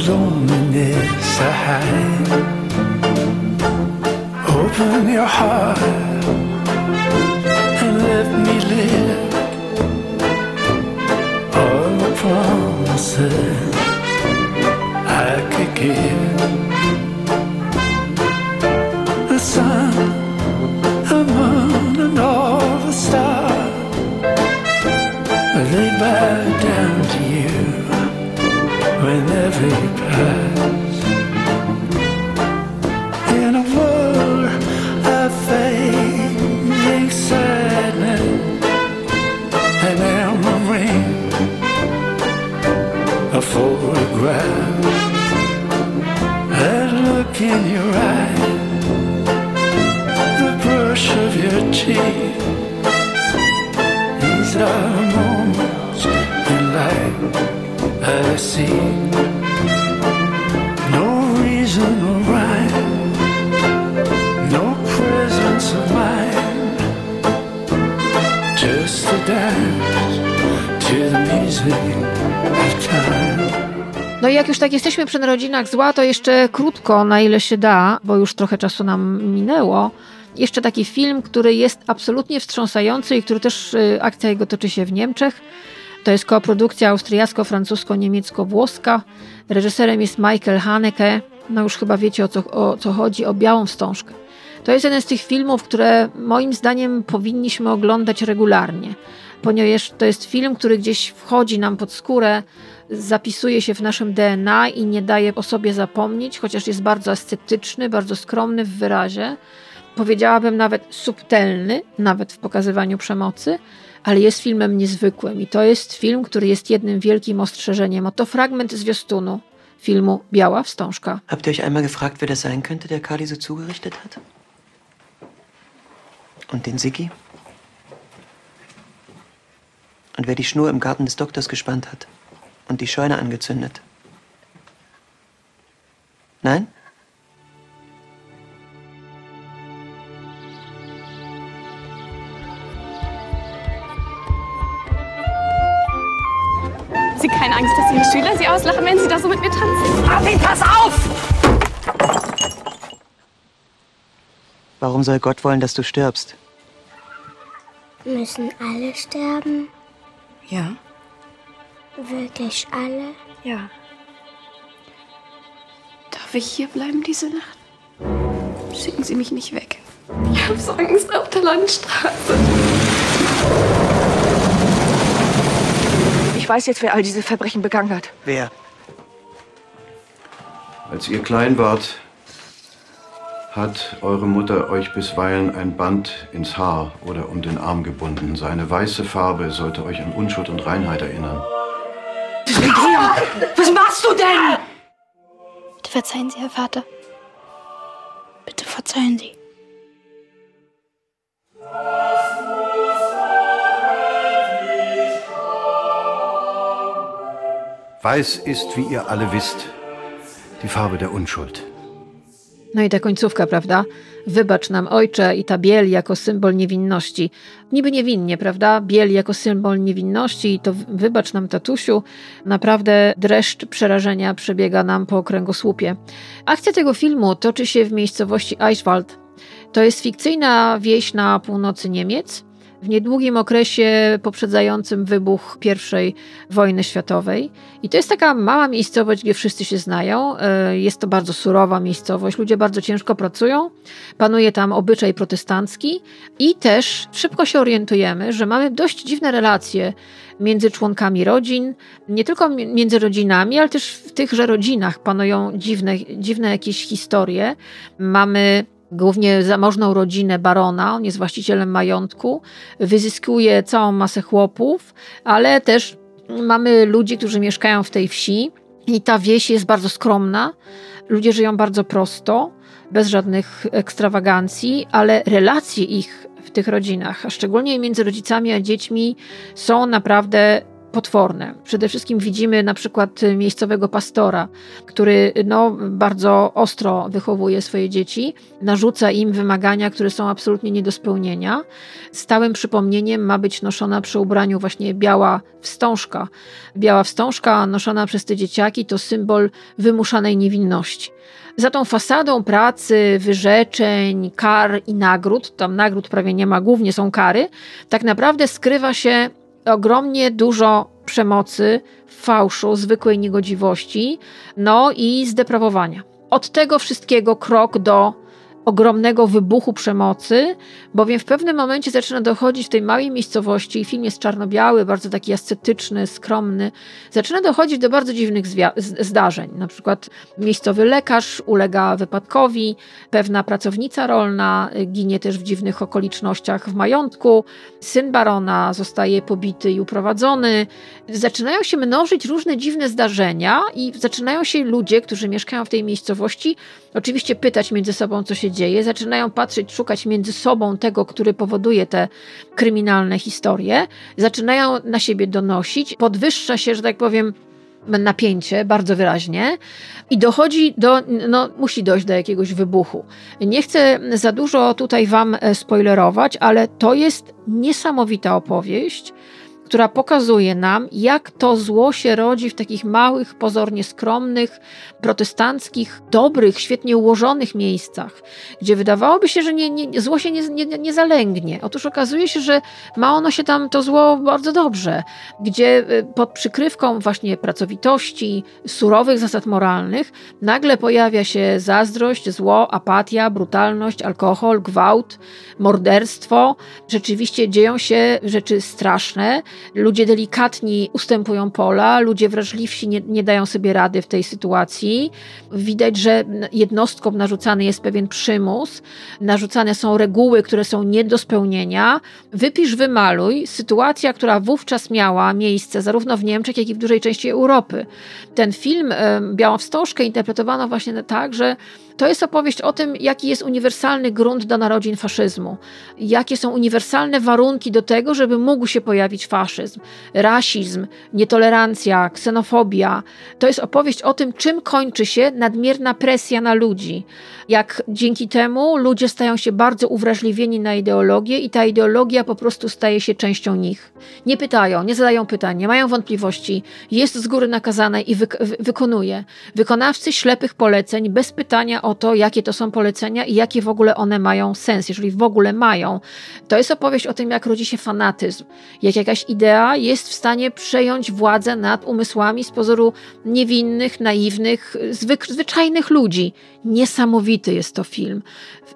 Loneliness I hide. Open your heart and let me live all the promises I could give. The sun, the moon, and all narodzinach zła, to jeszcze krótko, na ile się da, bo już trochę czasu nam minęło. Jeszcze taki film, który jest absolutnie wstrząsający i który też y, akcja jego toczy się w Niemczech. To jest koprodukcja austriacko-francusko-niemiecko-włoska. Reżyserem jest Michael Haneke. No już chyba wiecie o co, o co chodzi, o Białą Wstążkę. To jest jeden z tych filmów, które moim zdaniem powinniśmy oglądać regularnie, ponieważ to jest film, który gdzieś wchodzi nam pod skórę, zapisuje się w naszym DNA i nie daje o sobie zapomnieć, chociaż jest bardzo ascetyczny, bardzo skromny w wyrazie. Powiedziałabym nawet subtelny, nawet w pokazywaniu przemocy, ale jest filmem niezwykłym i to jest film, który jest jednym wielkim ostrzeżeniem. Oto fragment zwiastunu filmu Biała Wstążka. Habt ihr euch einmal gefragt, wer das sein könnte, der Kali so zugerichtet hat? Und den Siggi? Und wer die Schnur im Garten des Doktors gespannt hat und die Scheune angezündet? Nein? Sie keine Angst, dass Ihre Schüler Sie auslachen, wenn Sie da so mit mir tanzen? Martin, pass auf! Warum soll Gott wollen, dass du stirbst? Müssen alle sterben? Ja. Wirklich alle? Ja. Darf ich hier bleiben diese Nacht? Schicken Sie mich nicht weg. Ich habe so Angst auf der Landstraße. Ich weiß jetzt, wer all diese Verbrechen begangen hat. Wer? Als ihr klein wart, hat eure Mutter euch bisweilen ein Band ins Haar oder um den Arm gebunden. Seine weiße Farbe sollte euch an Unschuld und Reinheit erinnern. Was machst du denn? Bitte verzeihen Sie, Herr Vater. Bitte verzeihen Sie. Weiß ist, wie ihr alle wisst, die Farbe der Unschuld. No i ta końcówka, prawda? Wybacz nam ojcze i ta biel jako symbol niewinności. Niby niewinnie, prawda? Biel jako symbol niewinności i to wybacz nam tatusiu. Naprawdę dreszcz przerażenia przebiega nam po kręgosłupie. Akcja tego filmu toczy się w miejscowości Eichwald. To jest fikcyjna wieś na północy Niemiec w niedługim okresie poprzedzającym wybuch I wojny światowej. I to jest taka mała miejscowość, gdzie wszyscy się znają. E, jest to bardzo surowa miejscowość, ludzie bardzo ciężko pracują, panuje tam obyczaj protestancki i też szybko się orientujemy, że mamy dość dziwne relacje między członkami rodzin, nie tylko między rodzinami, ale też w tychże rodzinach panują dziwne, dziwne jakieś historie. Mamy głównie zamożną rodzinę barona, on jest właścicielem majątku, wyzyskuje całą masę chłopów, ale też mamy ludzi, którzy mieszkają w tej wsi i ta wieś jest bardzo skromna. Ludzie żyją bardzo prosto, bez żadnych ekstrawagancji, ale relacje ich w tych rodzinach, a szczególnie między rodzicami a dziećmi, są naprawdę potworne. Przede wszystkim widzimy na przykład miejscowego pastora, który no, bardzo ostro wychowuje swoje dzieci, narzuca im wymagania, które są absolutnie nie do spełnienia. Stałym przypomnieniem ma być noszona przy ubraniu właśnie biała wstążka. Biała wstążka noszona przez te dzieciaki to symbol wymuszanej niewinności. Za tą fasadą pracy, wyrzeczeń, kar i nagród, tam nagród prawie nie ma, głównie są kary, tak naprawdę skrywa się ogromnie dużo przemocy, fałszu, zwykłej niegodziwości, no i zdeprawowania. Od tego wszystkiego krok do ogromnego wybuchu przemocy, bowiem w pewnym momencie zaczyna dochodzić w tej małej miejscowości, film jest czarno-biały, bardzo taki ascetyczny, skromny, zaczyna dochodzić do bardzo dziwnych zdarzeń. Na przykład miejscowy lekarz ulega wypadkowi, pewna pracownica rolna ginie też w dziwnych okolicznościach w majątku, syn barona zostaje pobity i uprowadzony. Zaczynają się mnożyć różne dziwne zdarzenia i zaczynają się ludzie, którzy mieszkają w tej miejscowości, oczywiście pytać między sobą, co się dzieje, zaczynają patrzeć, szukać między sobą tego, który powoduje te kryminalne historie, zaczynają na siebie donosić, podwyższa się, że tak powiem, napięcie bardzo wyraźnie i dochodzi do, no musi dojść do jakiegoś wybuchu. Nie chcę za dużo tutaj wam spoilerować, ale to jest niesamowita opowieść, która pokazuje nam, jak to zło się rodzi w takich małych, pozornie skromnych, protestanckich, dobrych, świetnie ułożonych miejscach, gdzie wydawałoby się, że nie, nie, zło się nie, nie, nie zalęgnie. Otóż okazuje się, że ma ono się tam, to zło, bardzo dobrze, gdzie y, pod przykrywką właśnie pracowitości, surowych zasad moralnych, nagle pojawia się zazdrość, zło, apatia, brutalność, alkohol, gwałt, morderstwo. Rzeczywiście dzieją się rzeczy straszne, ludzie delikatni ustępują pola, ludzie wrażliwsi nie, nie dają sobie rady w tej sytuacji. Widać, że jednostkom narzucany jest pewien przymus, narzucane są reguły, które są nie do spełnienia. Wypisz, wymaluj. Sytuacja, która wówczas miała miejsce zarówno w Niemczech, jak i w dużej części Europy. Ten film Białą Wstążkę interpretowano właśnie tak, że to jest opowieść o tym, jaki jest uniwersalny grunt do narodzin faszyzmu, jakie są uniwersalne warunki do tego, żeby mógł się pojawić faszyzm, rasizm, nietolerancja, ksenofobia. To jest opowieść o tym, czym kończy się nadmierna presja na ludzi. Jak dzięki temu ludzie stają się bardzo uwrażliwieni na ideologię i ta ideologia po prostu staje się częścią nich. Nie pytają, nie zadają pytań, nie mają wątpliwości, jest z góry nakazane i wy wykonuje. Wykonawcy ślepych poleceń bez pytania o to, jakie to są polecenia i jakie w ogóle one mają sens, jeżeli w ogóle mają. To jest opowieść o tym, jak rodzi się fanatyzm, jak jakaś idea jest w stanie przejąć władzę nad umysłami z pozoru niewinnych, naiwnych, zwyczajnych ludzi. Niesamowity jest to film.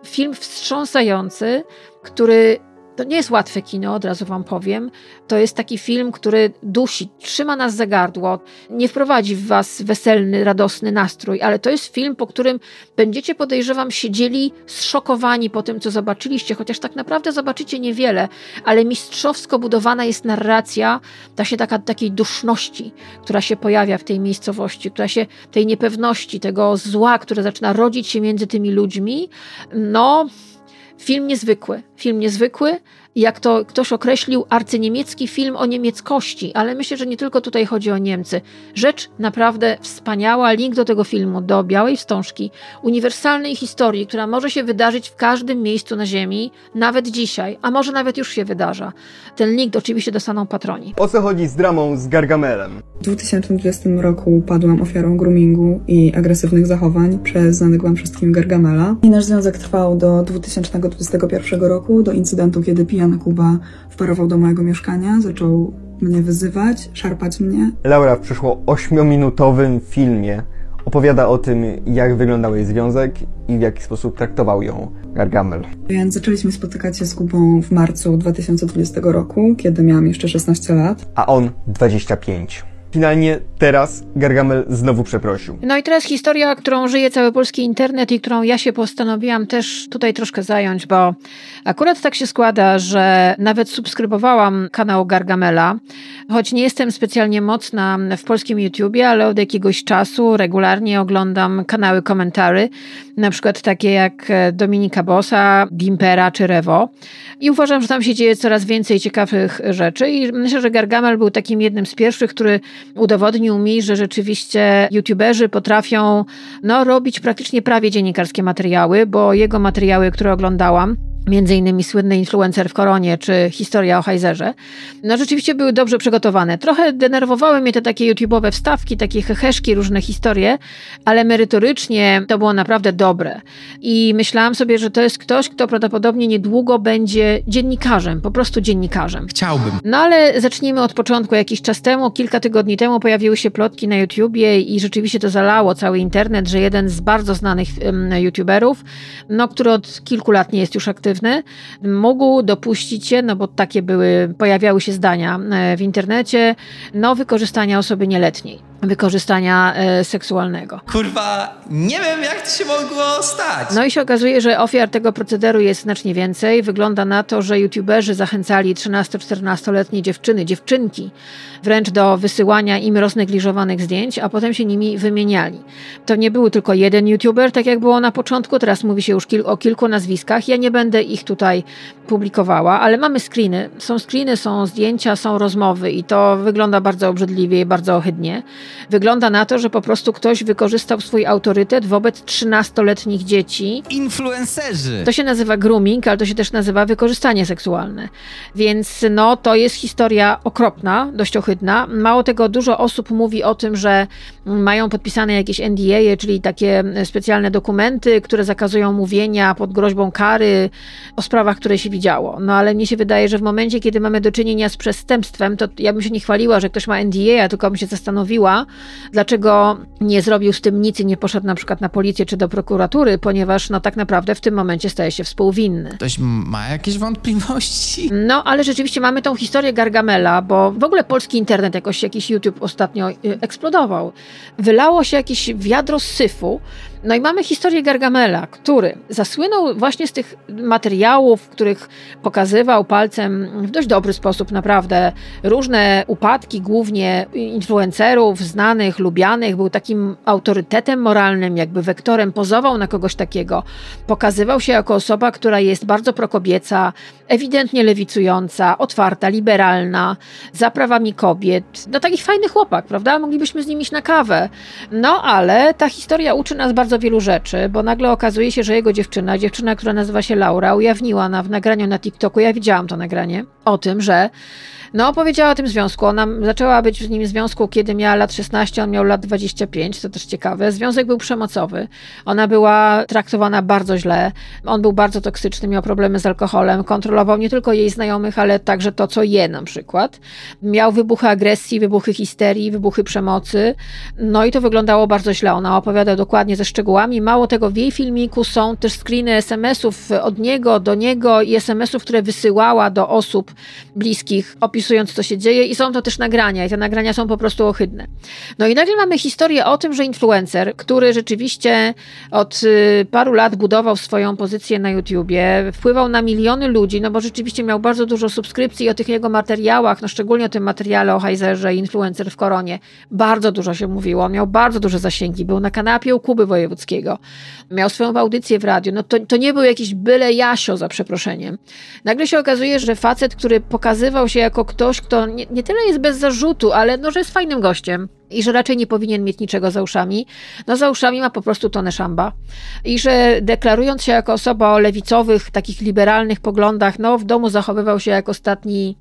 Film wstrząsający, który To nie jest łatwe kino, od razu wam powiem. To jest taki film, który dusi, trzyma nas za gardło, nie wprowadzi w was weselny, radosny nastrój, ale to jest film, po którym będziecie, podejrzewam, siedzieli zszokowani po tym, co zobaczyliście, chociaż tak naprawdę zobaczycie niewiele, ale mistrzowsko budowana jest narracja, ta się taka, takiej duszności, która się pojawia w tej miejscowości, która się, tej niepewności, tego zła, które zaczyna rodzić się między tymi ludźmi. No, film niezwykły. Film niezwykły, jak to ktoś określił, arcyniemiecki film o niemieckości, ale myślę, że nie tylko tutaj chodzi o Niemcy. Rzecz naprawdę wspaniała. Link do tego filmu, do Białej Wstążki, uniwersalnej historii, która może się wydarzyć w każdym miejscu na Ziemi, nawet dzisiaj, a może nawet już się wydarza. Ten link oczywiście dostaną patroni. O co chodzi z dramą z Gargamelem? W 2020 roku padłam ofiarą groomingu i agresywnych zachowań przez znanego wam wszystkim Gargamela. I nasz związek trwał do 2021 roku, do incydentu, kiedy pijany Kuba wparował do mojego mieszkania, zaczął mnie wyzywać, szarpać mnie. Laura w przeszło 8-minutowym filmie opowiada o tym, jak wyglądał jej związek i w jaki sposób traktował ją Gargamel. Więc zaczęliśmy spotykać się z Kubą w marcu 2020 roku, kiedy miałam jeszcze 16 lat. A on 25. Finalnie teraz Gargamel znowu przeprosił. No i teraz historia, którą żyje cały polski internet i którą ja się postanowiłam też tutaj troszkę zająć, bo akurat tak się składa, że nawet subskrybowałam kanał Gargamela, choć nie jestem specjalnie mocna w polskim YouTubie, ale od jakiegoś czasu regularnie oglądam kanały komentary, na przykład takie jak Dominika Bossa, Gimpera czy Rewo. I uważam, że tam się dzieje coraz więcej ciekawych rzeczy i myślę, że Gargamel był takim jednym z pierwszych, który udowodnił mi, że rzeczywiście youtuberzy potrafią no, robić praktycznie prawie dziennikarskie materiały, bo jego materiały, które oglądałam, między innymi słynny influencer w koronie, czy historia o Heizerze, no rzeczywiście były dobrze przygotowane. Trochę denerwowały mnie te takie YouTube'owe wstawki, takie heheszki, różne historie, ale merytorycznie to było naprawdę dobre. I myślałam sobie, że to jest ktoś, kto prawdopodobnie niedługo będzie dziennikarzem, po prostu dziennikarzem. Chciałbym. No ale zacznijmy od początku. Jakiś czas temu, kilka tygodni temu pojawiły się plotki na YouTubie i rzeczywiście to zalało cały internet, że jeden z bardzo znanych YouTuberów, no, który od kilku lat nie jest już aktywny, mógł dopuścić się, no bo takie były, pojawiały się zdania w internecie, no wykorzystania osoby nieletniej, wykorzystania e, seksualnego. Kurwa, nie wiem jak to się mogło stać. No i się okazuje, że ofiar tego procederu jest znacznie więcej. Wygląda na to, że youtuberzy zachęcali 13-14-letnie dziewczyny, dziewczynki, wręcz do wysyłania im roznegliżowanych zdjęć, a potem się nimi wymieniali. To nie był tylko jeden youtuber, tak jak było na początku, teraz mówi się już kil o kilku nazwiskach. Ja nie będę ich tutaj publikowała, ale mamy screeny. Są screeny, są zdjęcia, są rozmowy i to wygląda bardzo obrzydliwie i bardzo ohydnie. Wygląda na to, że po prostu ktoś wykorzystał swój autorytet wobec 13-letnich dzieci. Influencerzy! To się nazywa grooming, ale to się też nazywa wykorzystanie seksualne. Więc no, to jest historia okropna, dość ohydna. Mało tego, dużo osób mówi o tym, że mają podpisane jakieś NDA, czyli takie specjalne dokumenty, które zakazują mówienia pod groźbą kary o sprawach, które się widziało. No ale mnie się wydaje, że w momencie, kiedy mamy do czynienia z przestępstwem, to ja bym się nie chwaliła, że ktoś ma NDA, tylko bym się zastanowiła, dlaczego nie zrobił z tym nic i nie poszedł na przykład na policję czy do prokuratury, ponieważ no tak naprawdę w tym momencie staje się współwinny. Ktoś ma jakieś wątpliwości? No, ale rzeczywiście mamy tą historię Gargamela, bo w ogóle polski internet jakoś, jakiś YouTube ostatnio y, eksplodował. Wylało się jakieś wiadro syfu, no i mamy historię Gargamela, który zasłynął właśnie z tych materiałów, w których pokazywał palcem w dość dobry sposób naprawdę różne upadki, głównie influencerów, znanych, lubianych. Był takim autorytetem moralnym, jakby wektorem, pozował na kogoś takiego. Pokazywał się jako osoba, która jest bardzo prokobieca, ewidentnie lewicująca, otwarta, liberalna, za prawami kobiet. No taki fajny chłopak, prawda? Moglibyśmy z nim iść na kawę. No ale ta historia uczy nas bardzo wielu rzeczy, bo nagle okazuje się, że jego dziewczyna, dziewczyna, która nazywa się Laura, ujawniła na, w nagraniu na TikToku, ja widziałam to nagranie, o tym, że no, opowiedziała o tym związku. Ona zaczęła być w nim związku, kiedy miała lat 16, on miał lat 25, to też ciekawe. Związek był przemocowy. Ona była traktowana bardzo źle. On był bardzo toksyczny, miał problemy z alkoholem, kontrolował nie tylko jej znajomych, ale także to, co je na przykład. Miał wybuchy agresji, wybuchy histerii, wybuchy przemocy. No i to wyglądało bardzo źle. Ona opowiada dokładnie ze szczegółami. Mało tego, w jej filmiku są też screeny SMS-ów od niego do niego i SMS-ów, które wysyłała do osób bliskich, opisując, co się dzieje, i są to też nagrania, i te nagrania są po prostu ohydne. No i nagle mamy historię o tym, że influencer, który rzeczywiście od y, paru lat budował swoją pozycję na YouTubie, wpływał na miliony ludzi, no bo rzeczywiście miał bardzo dużo subskrypcji i o tych jego materiałach, no szczególnie o tym materiale o Heizerze, influencer w koronie, bardzo dużo się mówiło. Miał bardzo duże zasięgi, był na kanapie u Kuby Wojewódzkiego, miał swoją audycję w radiu. No to, to nie był jakiś byle Jasio, za przeproszeniem. Nagle się okazuje, że facet, który pokazywał się jako ktoś, kto nie, nie tyle jest bez zarzutu, ale no, że jest fajnym gościem, i że raczej nie powinien mieć niczego za uszami. No za uszami ma po prostu tonę szamba. I że deklarując się jako osoba o lewicowych, takich liberalnych poglądach, no w domu zachowywał się jak ostatni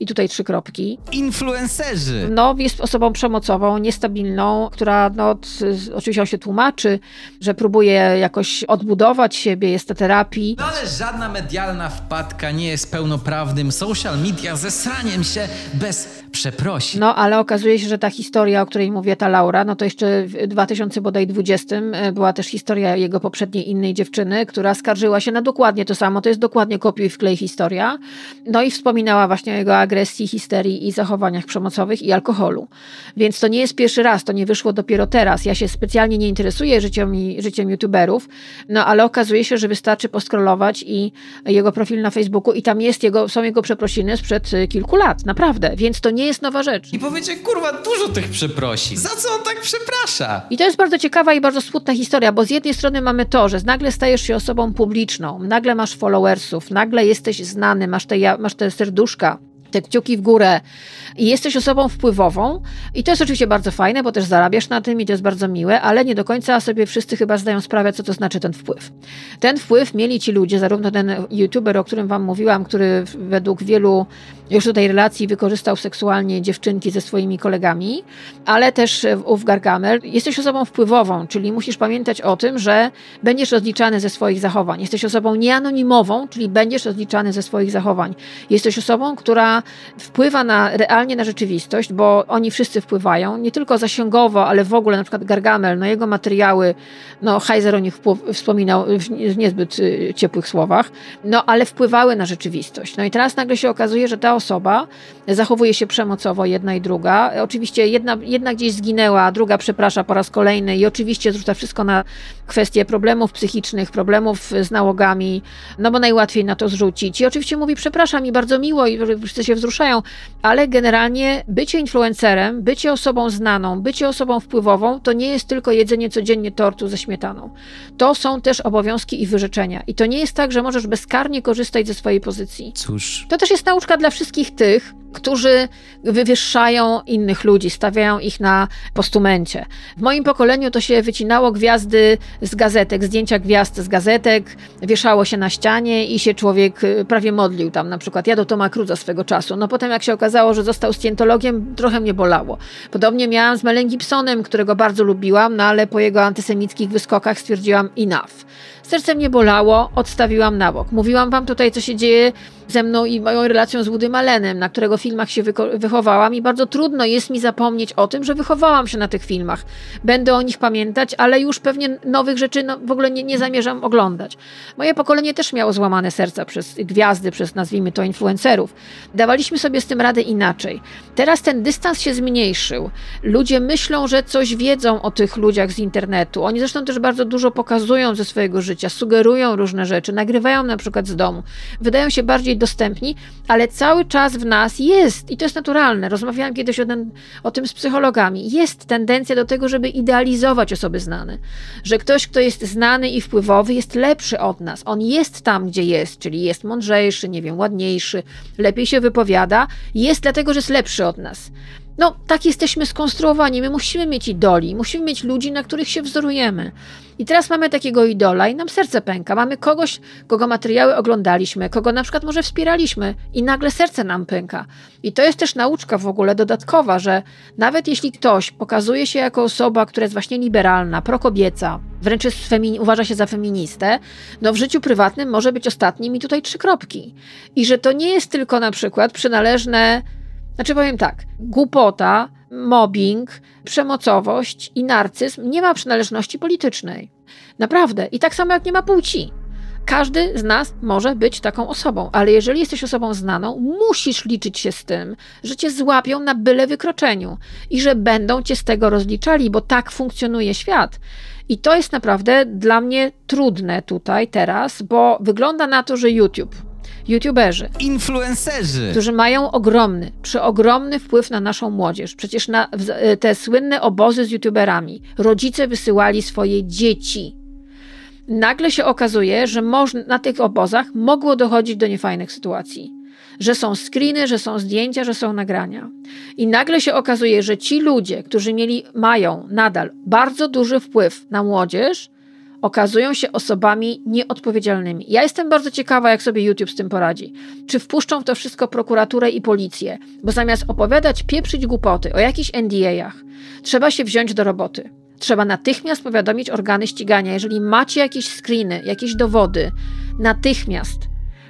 i tutaj trzy kropki. Influencerzy. No, jest osobą przemocową, niestabilną, która, no, oczywiście on się tłumaczy, że próbuje jakoś odbudować siebie, jest to terapii. No ale żadna medialna wpadka nie jest pełnoprawnym social media zesraniem się bez przeprosin. No, ale okazuje się, że ta historia, o której mówię, ta Laura, no to jeszcze w 2020 e, była też historia jego poprzedniej innej dziewczyny, która skarżyła się na dokładnie to samo, to jest dokładnie kopiuj wklej historia. No i wspominała właśnie o jego agresji, histerii i zachowaniach przemocowych i alkoholu. Więc to nie jest pierwszy raz, to nie wyszło dopiero teraz. Ja się specjalnie nie interesuję życiem, życiem youtuberów, no ale okazuje się, że wystarczy poskrolować i jego profil na Facebooku i tam jest jego, są jego przeprosiny sprzed y, kilku lat, naprawdę. Więc to nie jest nowa rzecz. I powiecie, kurwa, dużo tych przeprosin. Za co on tak przeprasza? I to jest bardzo ciekawa i bardzo smutna historia, bo z jednej strony mamy to, że nagle stajesz się osobą publiczną, nagle masz followersów, nagle jesteś znany, masz te, masz te serduszka, te kciuki w górę i jesteś osobą wpływową i to jest oczywiście bardzo fajne, bo też zarabiasz na tym i to jest bardzo miłe, ale nie do końca sobie wszyscy chyba zdają sprawę, co to znaczy ten wpływ. Ten wpływ mieli ci ludzie, zarówno ten youtuber, o którym wam mówiłam, który według wielu już tutaj relacji wykorzystał seksualnie dziewczynki ze swoimi kolegami, ale też ów Gargamel. Jesteś osobą wpływową, czyli musisz pamiętać o tym, że będziesz rozliczany ze swoich zachowań. Jesteś osobą nieanonimową, czyli będziesz rozliczany ze swoich zachowań. Jesteś osobą, która wpływa na, realnie na rzeczywistość, bo oni wszyscy wpływają, nie tylko zasięgowo, ale w ogóle na przykład Gargamel, no jego materiały, no Heiser o nich wspominał w niezbyt y, ciepłych słowach, no ale wpływały na rzeczywistość. No i teraz nagle się okazuje, że ta osoba zachowuje się przemocowo, jedna i druga. Oczywiście jedna, jedna gdzieś zginęła, druga przeprasza po raz kolejny i oczywiście zrzuca wszystko na kwestie problemów psychicznych, problemów z nałogami, no bo najłatwiej na to zrzucić. I oczywiście mówi przepraszam i bardzo miło i wszyscy się wzruszają, ale generalnie bycie influencerem, bycie osobą znaną, bycie osobą wpływową, to nie jest tylko jedzenie codziennie tortu ze śmietaną. To są też obowiązki i wyrzeczenia. I to nie jest tak, że możesz bezkarnie korzystać ze swojej pozycji. Cóż. To też jest nauczka dla wszystkich tych, którzy wywyższają innych ludzi, stawiają ich na postumencie. W moim pokoleniu to się wycinało gwiazdy z gazetek, zdjęcia gwiazd z gazetek, wieszało się na ścianie i się człowiek y, prawie modlił tam. Na przykład ja do Toma Cruza swego czasu. No potem jak się okazało, że został scjentologiem, trochę mnie bolało. Podobnie miałam z Melem Gibsonem, którego bardzo lubiłam, no ale po jego antysemickich wyskokach stwierdziłam enough. Serce mnie bolało, odstawiłam na bok. Mówiłam wam tutaj, co się dzieje ze mną i moją relacją z Woody Malenem, na którego filmach się wychowałam i bardzo trudno jest mi zapomnieć o tym, że wychowałam się na tych filmach. Będę o nich pamiętać, ale już pewnie nowych rzeczy no, w ogóle nie, nie zamierzam oglądać. Moje pokolenie też miało złamane serca przez gwiazdy, przez nazwijmy to influencerów. Dawaliśmy sobie z tym radę inaczej. Teraz ten dystans się zmniejszył. Ludzie myślą, że coś wiedzą o tych ludziach z internetu. Oni zresztą też bardzo dużo pokazują ze swojego życia, sugerują różne rzeczy, nagrywają na przykład z domu. Wydają się bardziej dostępni, ale cały czas w nas jest, i to jest naturalne, rozmawiałam kiedyś o, ten, o tym z psychologami, jest tendencja do tego, żeby idealizować osoby znane. Że ktoś, kto jest znany i wpływowy, jest lepszy od nas. On jest tam, gdzie jest, czyli jest mądrzejszy, nie wiem, ładniejszy, lepiej się wypowiada, jest dlatego, że jest lepszy od nas. No, tak jesteśmy skonstruowani. My musimy mieć idoli, musimy mieć ludzi, na których się wzorujemy. I teraz mamy takiego idola i nam serce pęka. Mamy kogoś, kogo materiały oglądaliśmy, kogo na przykład może wspieraliśmy i nagle serce nam pęka. I to jest też nauczka w ogóle dodatkowa, że nawet jeśli ktoś pokazuje się jako osoba, która jest właśnie liberalna, prokobieca, wręcz jest femini- uważa się za feministę, no w życiu prywatnym może być ostatnim i tutaj trzy kropki. I że to nie jest tylko na przykład przynależne znaczy powiem tak, głupota, mobbing, przemocowość i narcyzm nie ma przynależności politycznej. Naprawdę. I tak samo jak nie ma płci. Każdy z nas może być taką osobą, ale jeżeli jesteś osobą znaną, musisz liczyć się z tym, że cię złapią na byle wykroczeniu i że będą cię z tego rozliczali, bo tak funkcjonuje świat. I to jest naprawdę dla mnie trudne tutaj teraz, bo wygląda na to, że YouTube, YouTuberzy, influencerzy, którzy mają ogromny, przeogromny wpływ na naszą młodzież. Przecież na te słynne obozy z YouTuberami rodzice wysyłali swoje dzieci nagle się okazuje, że na tych obozach mogło dochodzić do niefajnych sytuacji. Że są screeny, że są zdjęcia, że są nagrania. I nagle się okazuje, że ci ludzie, którzy mieli, mają nadal bardzo duży wpływ na młodzież, okazują się osobami nieodpowiedzialnymi. Ja jestem bardzo ciekawa, jak sobie YouTube z tym poradzi. Czy wpuszczą w to wszystko prokuraturę i policję, bo zamiast opowiadać, pieprzyć głupoty o jakichś NDA-ach, trzeba się wziąć do roboty. Trzeba natychmiast powiadomić organy ścigania, jeżeli macie jakieś screeny, jakieś dowody, natychmiast,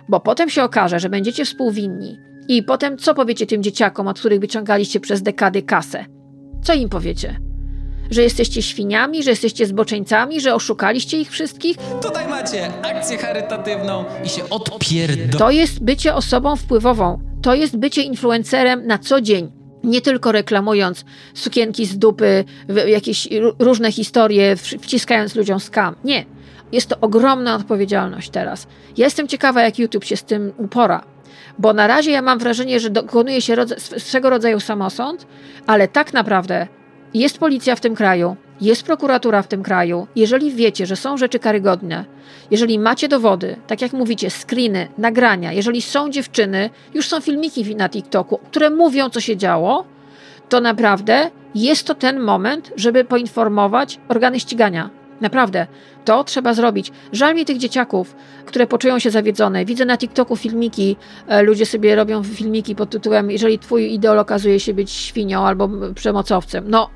bo potem się okaże, że będziecie współwinni. I potem co powiecie tym dzieciakom, od których wyciągaliście przez dekady kasę? Co im powiecie? Że jesteście świniami, że jesteście zboczeńcami, że oszukaliście ich wszystkich? Tutaj macie akcję charytatywną i się odpierdol... To jest bycie osobą wpływową. To jest bycie influencerem na co dzień nie tylko reklamując sukienki z dupy, jakieś różne historie, wciskając ludziom skam. Nie. Jest to ogromna odpowiedzialność teraz. Ja jestem ciekawa, jak YouTube się z tym upora. Bo na razie ja mam wrażenie, że dokonuje się swego rodzaju samosąd, ale tak naprawdę jest policja w tym kraju, jest prokuratura w tym kraju. Jeżeli wiecie, że są rzeczy karygodne, jeżeli macie dowody, tak jak mówicie, screeny, nagrania, jeżeli są dziewczyny, już są filmiki na TikToku, które mówią, co się działo, to naprawdę jest to ten moment, żeby poinformować organy ścigania. Naprawdę, to trzeba zrobić. Żal mi tych dzieciaków, które poczują się zawiedzone. Widzę na TikToku filmiki, e, ludzie sobie robią filmiki pod tytułem jeżeli twój idol okazuje się być świnią albo przemocowcem. No,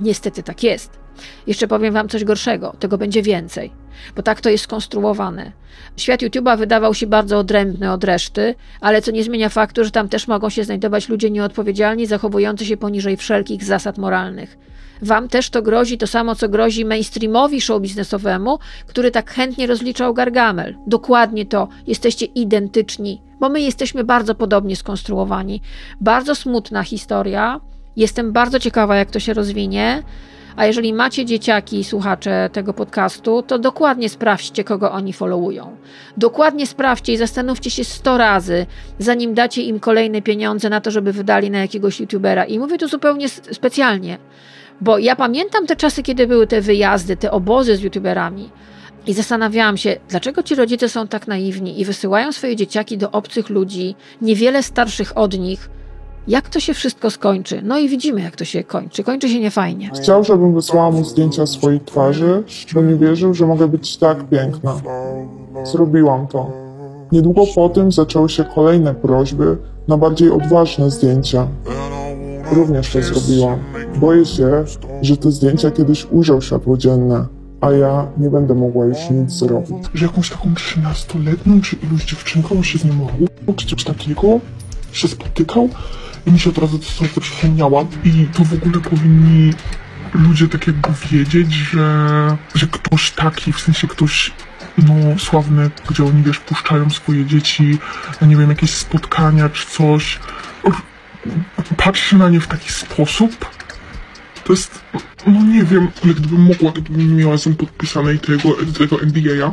niestety tak jest. Jeszcze powiem Wam coś gorszego, tego będzie więcej, bo tak to jest skonstruowane. Świat YouTube'a wydawał się bardzo odrębny od reszty, ale co nie zmienia faktu, że tam też mogą się znajdować ludzie nieodpowiedzialni, zachowujący się poniżej wszelkich zasad moralnych. Wam też to grozi to samo, co grozi mainstreamowi show biznesowemu, który tak chętnie rozliczał Gargamel. Dokładnie to. Jesteście identyczni, bo my jesteśmy bardzo podobnie skonstruowani. Bardzo smutna historia. Jestem bardzo ciekawa, jak to się rozwinie. A jeżeli macie dzieciaki i słuchacze tego podcastu, to dokładnie sprawdźcie, kogo oni followują. Dokładnie sprawdźcie i zastanówcie się 100 razy, zanim dacie im kolejne pieniądze na to, żeby wydali na jakiegoś youtubera. I mówię to zupełnie specjalnie, bo ja pamiętam te czasy, kiedy były te wyjazdy, te obozy z youtuberami. I zastanawiałam się, dlaczego ci rodzice są tak naiwni i wysyłają swoje dzieciaki do obcych ludzi, niewiele starszych od nich, jak to się wszystko skończy. No i widzimy, jak to się kończy. Kończy się niefajnie. Chciał, żebym wysłała mu zdjęcia swojej twarzy, bo nie wierzył, że mogę być tak piękna. Zrobiłam to. Niedługo po tym zaczęły się kolejne prośby na bardziej odważne zdjęcia. Również to zrobiłam. Boję się, że te zdjęcia kiedyś ujrzą światło dzienne, a ja nie będę mogła już nic zrobić. Że jakąś taką trzynastoletnią czy iluś dziewczynką się z nim ruchał, czy coś takiego się spotykał, mi się od razu to sytuacja przypomniała i to w ogóle powinni ludzie tak jakby wiedzieć, że, że ktoś taki, w sensie ktoś no, sławny, gdzie oni, wiesz, puszczają swoje dzieci na, nie wiem, jakieś spotkania czy coś, patrzy na nie w taki sposób, to jest, no nie wiem, ale gdybym mogła, to bym miała z nim podpisanej tego, tego NDA,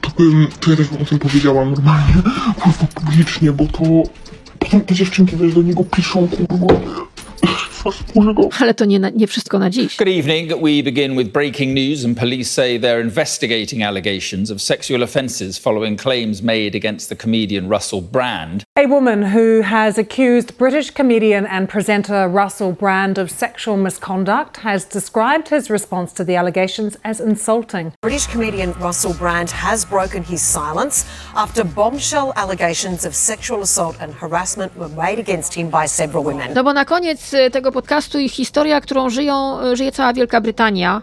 to bym, to ja też bym o tym powiedziała normalnie, kurwa, publicznie, bo to te dziewczynki wiesz, do niego piszą, kurwa. Ale to nie, nie wszystko na dziś. Good evening. We begin with breaking news, and police say they're investigating allegations of sexual offences following claims made against the comedian Russell Brand. A woman who has accused British comedian and presenter Russell Brand of sexual misconduct has described his response to the allegations as insulting. British comedian Russell Brand has broken his silence after bombshell allegations of sexual assault and harassment were made against him by several women. No bo na koniec tego podcastu i historia, którą żyją, żyje cała Wielka Brytania.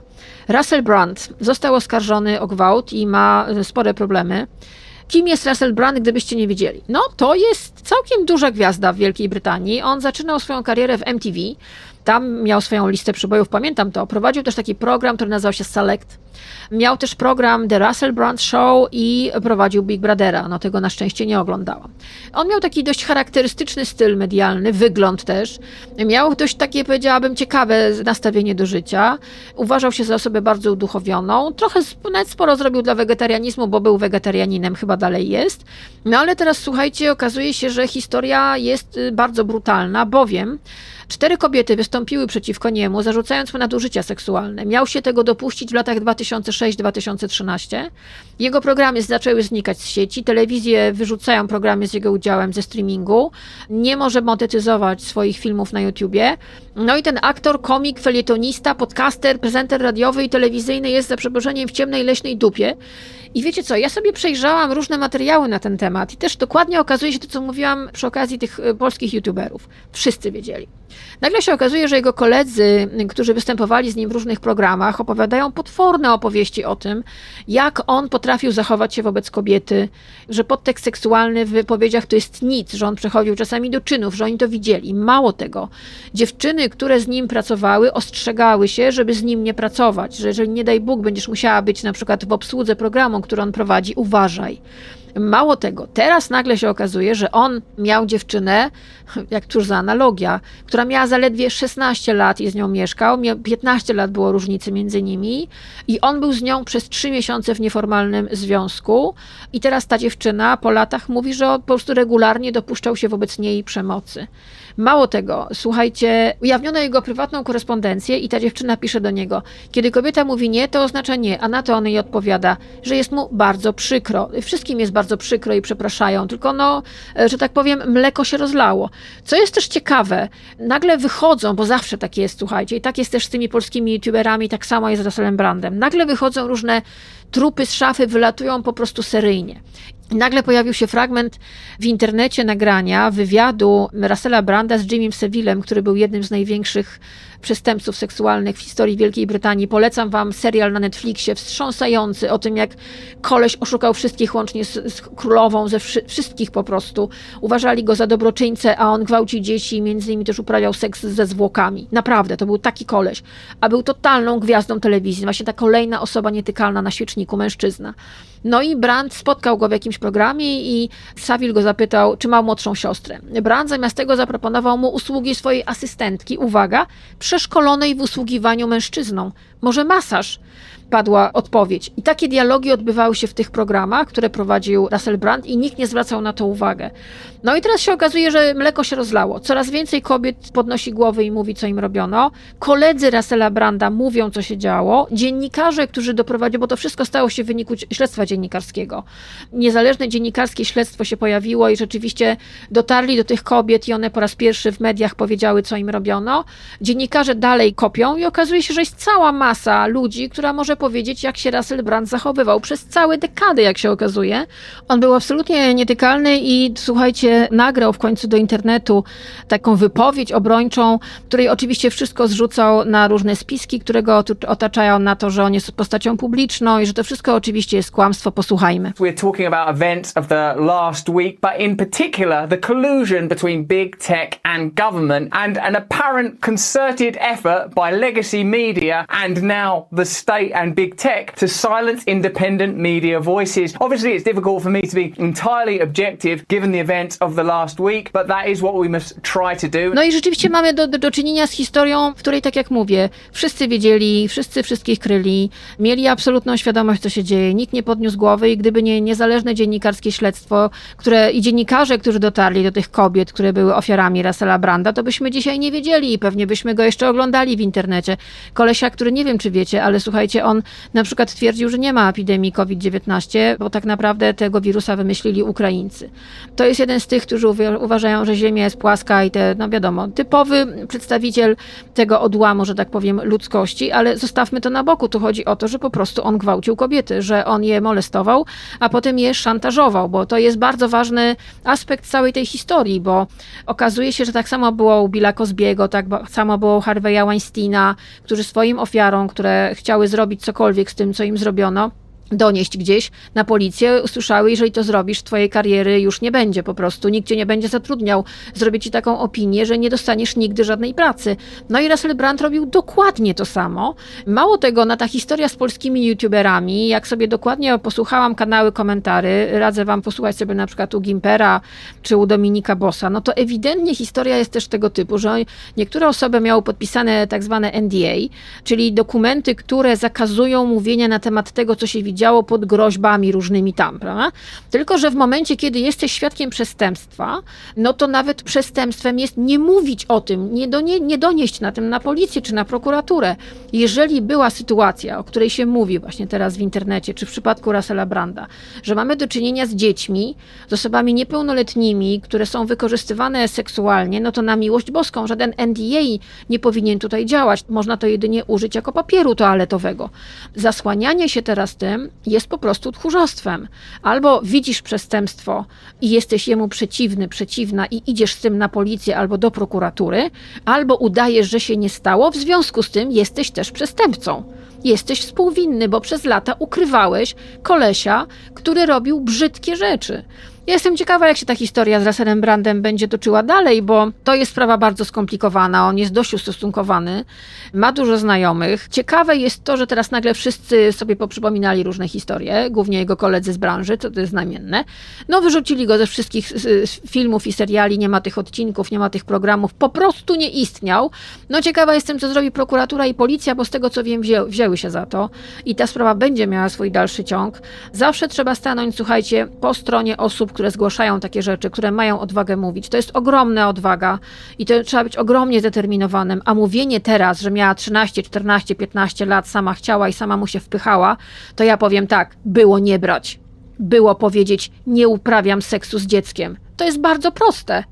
Russell Brand został oskarżony o gwałt i ma spore problemy. Kim jest Russell Brand, gdybyście nie wiedzieli? No, to jest całkiem duża gwiazda w Wielkiej Brytanii. On zaczynał swoją karierę w MTV. Tam miał swoją listę przybojów, pamiętam to. Prowadził też taki program, który nazywał się Select Miał też program The Russell Brand Show i prowadził Big Brothera. No tego na szczęście nie oglądałam. On miał taki dość charakterystyczny styl medialny, wygląd też. Miał dość takie, powiedziałabym, ciekawe nastawienie do życia. Uważał się za osobę bardzo uduchowioną. Trochę nawet sporo zrobił dla wegetarianizmu, bo był wegetarianinem, chyba dalej jest. No ale teraz słuchajcie, okazuje się, że historia jest y, bardzo brutalna, bowiem Cztery kobiety wystąpiły przeciwko niemu, zarzucając mu nadużycia seksualne. Miał się tego dopuścić w latach 2006-2013. Jego programy zaczęły znikać z sieci, telewizje wyrzucają programy z jego udziałem ze streamingu. Nie może monetyzować swoich filmów na YouTubie. No i ten aktor, komik, felietonista, podcaster, prezenter radiowy i telewizyjny jest za przeproszeniem w ciemnej leśnej dupie. I wiecie co, ja sobie przejrzałam różne materiały na ten temat i też dokładnie okazuje się to, co mówiłam przy okazji tych e, polskich youtuberów. Wszyscy wiedzieli. Nagle się okazuje, że jego koledzy, którzy występowali z nim w różnych programach, opowiadają potworne opowieści o tym, jak on potrafił zachować się wobec kobiety, że podtekst seksualny w wypowiedziach to jest nic, że on przechodził czasami do czynów, że oni to widzieli. Mało tego, dziewczyny, które z nim pracowały, ostrzegały się, żeby z nim nie pracować, że jeżeli nie daj Bóg będziesz musiała być na przykład w obsłudze programu, który on prowadzi, uważaj. Mało tego, teraz nagle się okazuje, że on miał dziewczynę, jak cóż za analogia, która miała zaledwie 16 lat i z nią mieszkał, 15 lat było różnicy między nimi i on był z nią przez 3 miesiące w nieformalnym związku i teraz ta dziewczyna po latach mówi, że po prostu regularnie dopuszczał się wobec niej przemocy. Mało tego, słuchajcie, ujawniono jego prywatną korespondencję i ta dziewczyna pisze do niego, kiedy kobieta mówi nie, to oznacza nie, a na to on jej odpowiada, że jest mu bardzo przykro. Wszystkim jest bardzo przykro i przepraszają, tylko no, że tak powiem, mleko się rozlało. Co jest też ciekawe, nagle wychodzą, bo zawsze tak jest, słuchajcie, i tak jest też z tymi polskimi youtuberami, tak samo jest z Russellem Brandem, nagle wychodzą różne trupy z szafy, wylatują po prostu seryjnie. Nagle pojawił się fragment w internecie nagrania wywiadu Russella Branda z Jimmym Sevillem, który był jednym z największych przestępców seksualnych w historii Wielkiej Brytanii. Polecam wam serial na Netflixie, wstrząsający o tym, jak koleś oszukał wszystkich łącznie z, z królową, ze wszy wszystkich po prostu. Uważali go za dobroczyńcę, a on gwałcił dzieci, między innymi też uprawiał seks ze zwłokami. Naprawdę, to był taki koleś. A był totalną gwiazdą telewizji, właśnie ta kolejna osoba nietykalna na świeczniku, mężczyzna. No i Brand spotkał go w jakimś programie i Savile go zapytał, czy ma młodszą siostrę. Brand zamiast tego zaproponował mu usługi swojej asystentki, uwaga, przeszkolonej w usługiwaniu mężczyznom. Może masaż? Padła odpowiedź. I takie dialogi odbywały się w tych programach, które prowadził Russell Brand i nikt nie zwracał na to uwagę. No i teraz się okazuje, że mleko się rozlało. Coraz więcej kobiet podnosi głowy i mówi, co im robiono. Koledzy Russella Branda mówią, co się działo. Dziennikarze, którzy doprowadzili, bo to wszystko stało się w wyniku śledztwa dziennikarskiego. Niezależne dziennikarskie śledztwo się pojawiło i rzeczywiście dotarli do tych kobiet i one po raz pierwszy w mediach powiedziały, co im robiono. Dziennikarze dalej kopią i okazuje się, że jest cała masa ludzi, która może powiedzieć, jak się Russell Brand zachowywał przez całe dekady, jak się okazuje. On był absolutnie nietykalny i słuchajcie, nagrał w końcu do internetu taką wypowiedź obrończą, której oczywiście wszystko zrzucał na różne spiski, które go otaczają, na to, że on jest postacią publiczną i że to wszystko oczywiście jest kłamstwo. Posłuchajmy. We're talking about events of the last week, but in particular the collusion between big tech and government and an apparent concerted effort by legacy media and now the state big tech to silence independent media voices. Obviously, it's difficult for me to be entirely objective given the events of the last week, but that is what we must try to do. No i rzeczywiście mamy do, do, do czynienia z historią, w której, tak jak mówię, wszyscy wiedzieli, wszyscy wszystkich kryli, mieli absolutną świadomość, co się dzieje, nikt nie podniósł głowy i gdyby nie niezależne dziennikarskie śledztwo, które i dziennikarze, którzy dotarli do tych kobiet, które były ofiarami Russella Branda, to byśmy dzisiaj nie wiedzieli i pewnie byśmy go jeszcze oglądali w internecie. Kolesia, który nie wiem, czy wiecie, ale słuchajcie, on na przykład twierdził, że nie ma epidemii COVID-19, bo tak naprawdę tego wirusa wymyślili Ukraińcy. To jest jeden z tych, którzy uważają, że Ziemia jest płaska i te, no wiadomo, typowy przedstawiciel tego odłamu, że tak powiem, ludzkości, ale zostawmy to na boku. Tu chodzi o to, że po prostu on gwałcił kobiety, że on je molestował, a potem je szantażował, bo to jest bardzo ważny aspekt całej tej historii, bo okazuje się, że tak samo było u Billa Cosbiego, tak samo było u Harvey'a Weinsteina, którzy swoim ofiarom, które chciały zrobić cokolwiek z tym, co im zrobiono, donieść gdzieś na policję, usłyszały, jeżeli to zrobisz, twojej kariery już nie będzie po prostu, nikt cię nie będzie zatrudniał, zrobię ci taką opinię, że nie dostaniesz nigdy żadnej pracy. No i Russell Brand robił dokładnie to samo. Mało tego, na ta historia z polskimi youtuberami, jak sobie dokładnie posłuchałam kanały, komentary, radzę wam posłuchać sobie na przykład u Gimpera czy u Dominika Bossa, no to ewidentnie historia jest też tego typu, że niektóre osoby miały podpisane tak zwane NDA, czyli dokumenty, które zakazują mówienia na temat tego, co się widziało pod groźbami różnymi tam, prawda? Tylko, że w momencie, kiedy jesteś świadkiem przestępstwa, no to nawet przestępstwem jest nie mówić o tym, nie, do, nie, nie donieść na tym na policję czy na prokuraturę. Jeżeli była sytuacja, o której się mówi właśnie teraz w internecie, czy w przypadku Russella Branda, że mamy do czynienia z dziećmi, z osobami niepełnoletnimi, które są wykorzystywane seksualnie, no to na miłość boską żaden NDA nie powinien tutaj działać. Można to jedynie użyć jako papieru toaletowego. Zasłanianie się teraz tym jest po prostu tchórzostwem. Albo widzisz przestępstwo i jesteś jemu przeciwny, przeciwna i idziesz z tym na policję albo do prokuratury, albo udajesz, że się nie stało, w związku z tym jesteś też przestępcą. Jesteś współwinny, bo przez lata ukrywałeś kolesia, który robił brzydkie rzeczy. Ja jestem ciekawa, jak się ta historia z Russellem Brandem będzie toczyła dalej, bo to jest sprawa bardzo skomplikowana. On jest dość ustosunkowany, ma dużo znajomych. Ciekawe jest to, że teraz nagle wszyscy sobie poprzypominali różne historie, głównie jego koledzy z branży, to, to jest znamienne. No, wyrzucili go ze wszystkich filmów i seriali, nie ma tych odcinków, nie ma tych programów, po prostu nie istniał. No, ciekawa jestem, co zrobi prokuratura i policja, bo z tego co wiem, wzię, wzięły się za to i ta sprawa będzie miała swój dalszy ciąg. Zawsze trzeba stanąć, słuchajcie, po stronie osób, które zgłaszają takie rzeczy, które mają odwagę mówić. To jest ogromna odwaga i to trzeba być ogromnie zdeterminowanym. A mówienie teraz, że miała 13, 14, 15 lat, sama chciała i sama mu się wpychała, to ja powiem tak, było nie brać. Było powiedzieć, nie uprawiam seksu z dzieckiem. To jest bardzo proste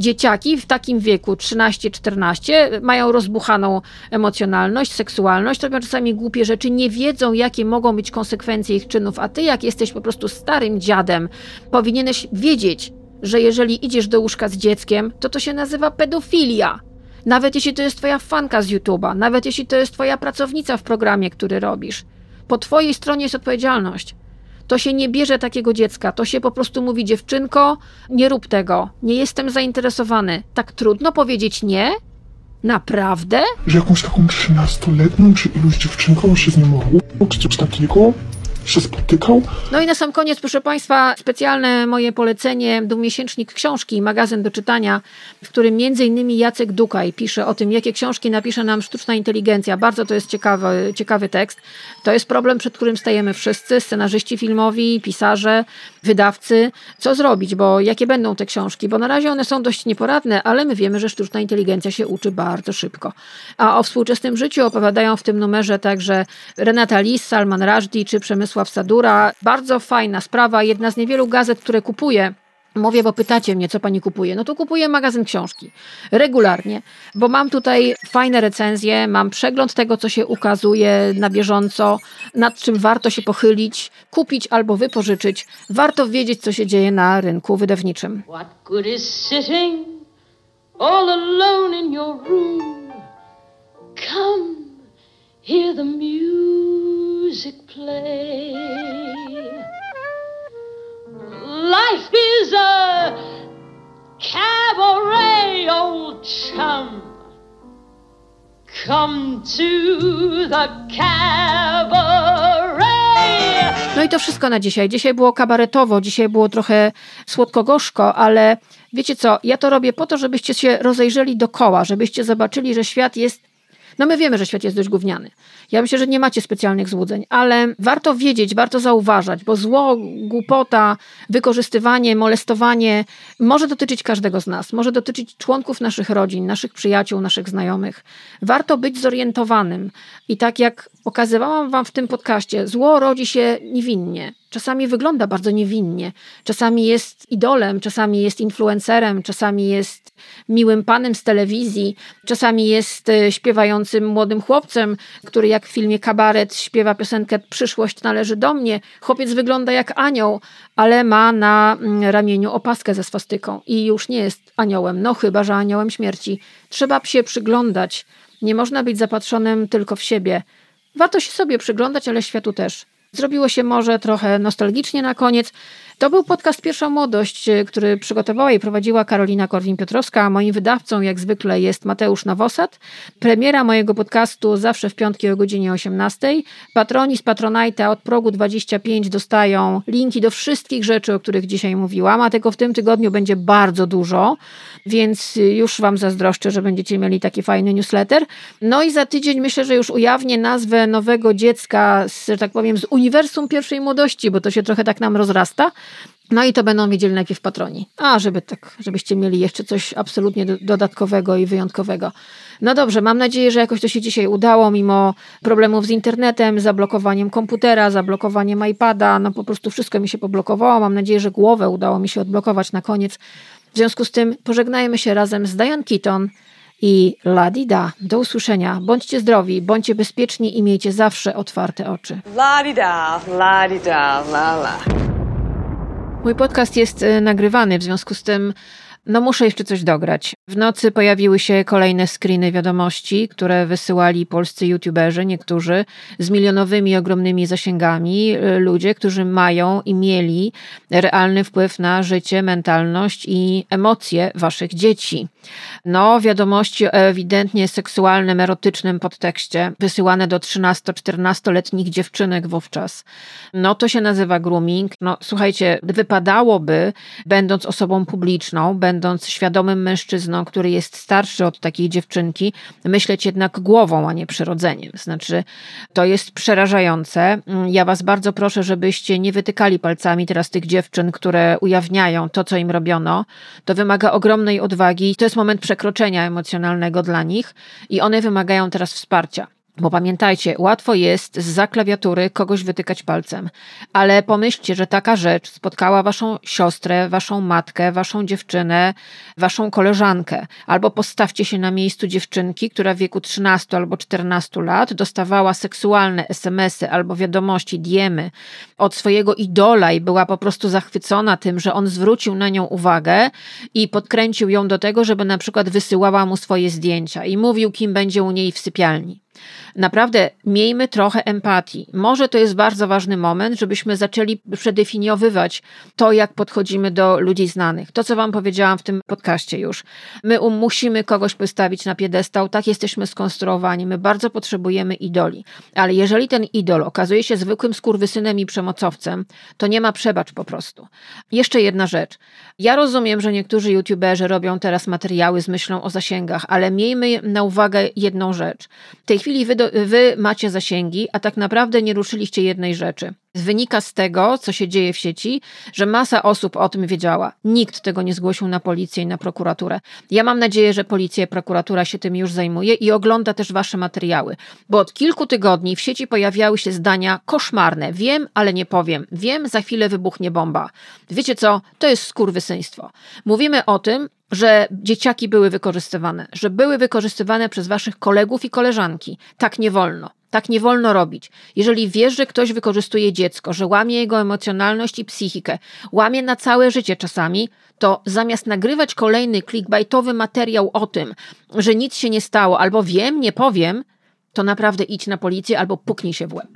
dzieciaki w takim wieku 13-14 mają rozbuchaną emocjonalność, seksualność, robią czasami głupie rzeczy, nie wiedzą, jakie mogą być konsekwencje ich czynów, a ty, jak jesteś po prostu starym dziadem, powinieneś wiedzieć, że jeżeli idziesz do łóżka z dzieckiem, to to się nazywa pedofilia. Nawet jeśli to jest twoja fanka z YouTube'a, nawet jeśli to jest twoja pracownica w programie, który robisz. Po twojej stronie jest odpowiedzialność to się nie bierze takiego dziecka. To się po prostu mówi, dziewczynko, nie rób tego, nie jestem zainteresowany. Tak trudno powiedzieć nie? Naprawdę? Że jakąś taką trzynastoletnią czy iluś dziewczynką się z nim ruchał, czy coś takiego? Się spotykał. No i na sam koniec, proszę Państwa, specjalne moje polecenie, dwumiesięcznik książki, magazyn do czytania, w którym innymi Jacek Dukaj pisze o tym, jakie książki napisze nam sztuczna inteligencja. Bardzo to jest ciekawy, ciekawy tekst. To jest problem, przed którym stajemy wszyscy, scenarzyści filmowi, pisarze, wydawcy. Co zrobić, bo jakie będą te książki? Bo na razie one są dość nieporadne, ale my wiemy, że sztuczna inteligencja się uczy bardzo szybko. A o współczesnym życiu opowiadają w tym numerze także Renata Lis, Salman Rushdie czy Przemysł Przemysław Sadura. Bardzo fajna sprawa, jedna z niewielu gazet, które kupuję. Mówię, bo pytacie mnie, co pani kupuje. No to kupuję magazyn książki. Regularnie, bo mam tutaj fajne recenzje, mam przegląd tego, co się ukazuje na bieżąco, nad czym warto się pochylić, kupić albo wypożyczyć. Warto wiedzieć, co się dzieje na rynku wydawniczym. What good is sitting all alone in your room? Come, hear the music play. Life is a cabaret, old chum. Come to the cabaret. No i to wszystko na dzisiaj. Dzisiaj było kabaretowo, dzisiaj było trochę słodko-gorzko, ale wiecie co, ja to robię po to, żebyście się rozejrzeli dookoła, żebyście zobaczyli, że świat jest no my wiemy, że świat jest dość gówniany. Ja myślę, że nie macie specjalnych złudzeń, ale warto wiedzieć, warto zauważać, bo zło, głupota, wykorzystywanie, molestowanie może dotyczyć każdego z nas, może dotyczyć członków naszych rodzin, naszych przyjaciół, naszych znajomych. Warto być zorientowanym i tak jak pokazywałam wam w tym podcaście, zło rodzi się niewinnie. Czasami wygląda bardzo niewinnie, czasami jest idolem, czasami jest influencerem, czasami jest miłym panem z telewizji, czasami jest e, śpiewającym młodym chłopcem, który jak w filmie Kabaret śpiewa piosenkę Przyszłość należy do mnie. Chłopiec wygląda jak anioł, ale ma na mm, ramieniu opaskę ze swastyką i już nie jest aniołem, no chyba, że aniołem śmierci. Trzeba się przyglądać. Nie można być zapatrzonym tylko w siebie. Warto się sobie przyglądać, ale światu też. Zrobiło się może trochę nostalgicznie na koniec. To był podcast Pierwsza Młodość, y, który przygotowała i prowadziła Karolina Korwin-Piotrowska, a moim wydawcą jak zwykle jest Mateusz Nowosad. Premiera mojego podcastu zawsze w piątki o godzinie 18. Patroni z Patronite'a od progu 25 dostają linki do wszystkich rzeczy, o których dzisiaj mówiłam, a tego w tym tygodniu będzie bardzo dużo, więc y, już Wam zazdroszczę, że będziecie mieli taki fajny newsletter. No i za tydzień myślę, że już ujawnię nazwę nowego dziecka, z, że tak powiem, z uniwersum pierwszej młodości, bo to się trochę tak nam rozrasta. No i to będą wiedzieli najpierw patroni. A, żeby tak, żebyście mieli jeszcze coś absolutnie do, dodatkowego i wyjątkowego. No dobrze, mam nadzieję, że jakoś to się dzisiaj udało, mimo problemów z internetem, zablokowaniem komputera, zablokowaniem iPada, no po prostu wszystko mi się poblokowało. Mam nadzieję, że głowę udało mi się odblokować na koniec. W związku z tym pożegnajmy się razem z Diane Keaton i Ladida. Do usłyszenia. Bądźcie zdrowi, bądźcie bezpieczni i miejcie zawsze otwarte oczy. La-di-da, la-di-da, la-la. Mój podcast jest y, nagrywany, w związku z tym no muszę jeszcze coś dograć. W nocy pojawiły się kolejne screeny wiadomości, które wysyłali polscy youtuberzy, niektórzy z milionowymi, ogromnymi zasięgami, y, ludzie, którzy mają i mieli realny wpływ na życie, mentalność i emocje waszych dzieci. No, wiadomości o ewidentnie seksualnym, erotycznym podtekście, wysyłane do 13-14-letnich dziewczynek wówczas. No, to się nazywa grooming. No, słuchajcie, wypadałoby, będąc osobą publiczną, będąc świadomym mężczyzną, który jest starszy od takiej dziewczynki, myśleć jednak głową, a nie przyrodzeniem. Znaczy, to jest przerażające. Ja Was bardzo proszę, żebyście nie wytykali palcami teraz tych dziewczyn, które ujawniają to, co im robiono. To wymaga ogromnej odwagi. To jest moment przekroczenia emocjonalnego dla nich i one wymagają teraz wsparcia. Bo pamiętajcie, łatwo jest z za klawiatury kogoś wytykać palcem, ale pomyślcie, że taka rzecz spotkała waszą siostrę, waszą matkę, waszą dziewczynę, waszą koleżankę. Albo postawcie się na miejscu dziewczynki, która w wieku 13 albo 14 lat dostawała seksualne SMS-y albo wiadomości, diemy od swojego idola i była po prostu zachwycona tym, że on zwrócił na nią uwagę i podkręcił ją do tego, żeby na przykład wysyłała mu swoje zdjęcia i mówił, kim będzie u niej w sypialni. Naprawdę miejmy trochę empatii. Może to jest bardzo ważny moment, żebyśmy zaczęli przedefiniowywać to, jak podchodzimy do ludzi znanych. To, co Wam powiedziałam w tym podcaście już. My um, musimy kogoś postawić na piedestał, tak jesteśmy skonstruowani. My bardzo potrzebujemy idoli. Ale jeżeli ten idol okazuje się zwykłym skurwysynem i przemocowcem, to nie ma przebacz po prostu. Jeszcze jedna rzecz. Ja rozumiem, że niektórzy youtuberzy robią teraz materiały z myślą o zasięgach, ale miejmy na uwagę jedną rzecz. W tej chwili wy, do, wy macie zasięgi, a tak naprawdę nie ruszyliście jednej rzeczy. Wynika z tego, co się dzieje w sieci, że masa osób o tym wiedziała. Nikt tego nie zgłosił na policję i na prokuraturę. Ja mam nadzieję, że policja i prokuratura się tym już zajmuje i ogląda też wasze materiały, bo od kilku tygodni w sieci pojawiały się zdania koszmarne. Wiem, ale nie powiem. Wiem, za chwilę wybuchnie bomba. Wiecie co? To jest skurwysyństwo. Mówimy o tym, że dzieciaki były wykorzystywane, że były wykorzystywane przez waszych kolegów i koleżanki. Tak nie wolno. Tak nie wolno robić. Jeżeli wiesz, że ktoś wykorzystuje dziecko, że łamie jego emocjonalność i psychikę, łamie na całe życie czasami, to zamiast nagrywać kolejny clickbaitowy materiał o tym, że nic się nie stało, albo wiem, nie powiem, to naprawdę idź na policję albo puknij się w łeb.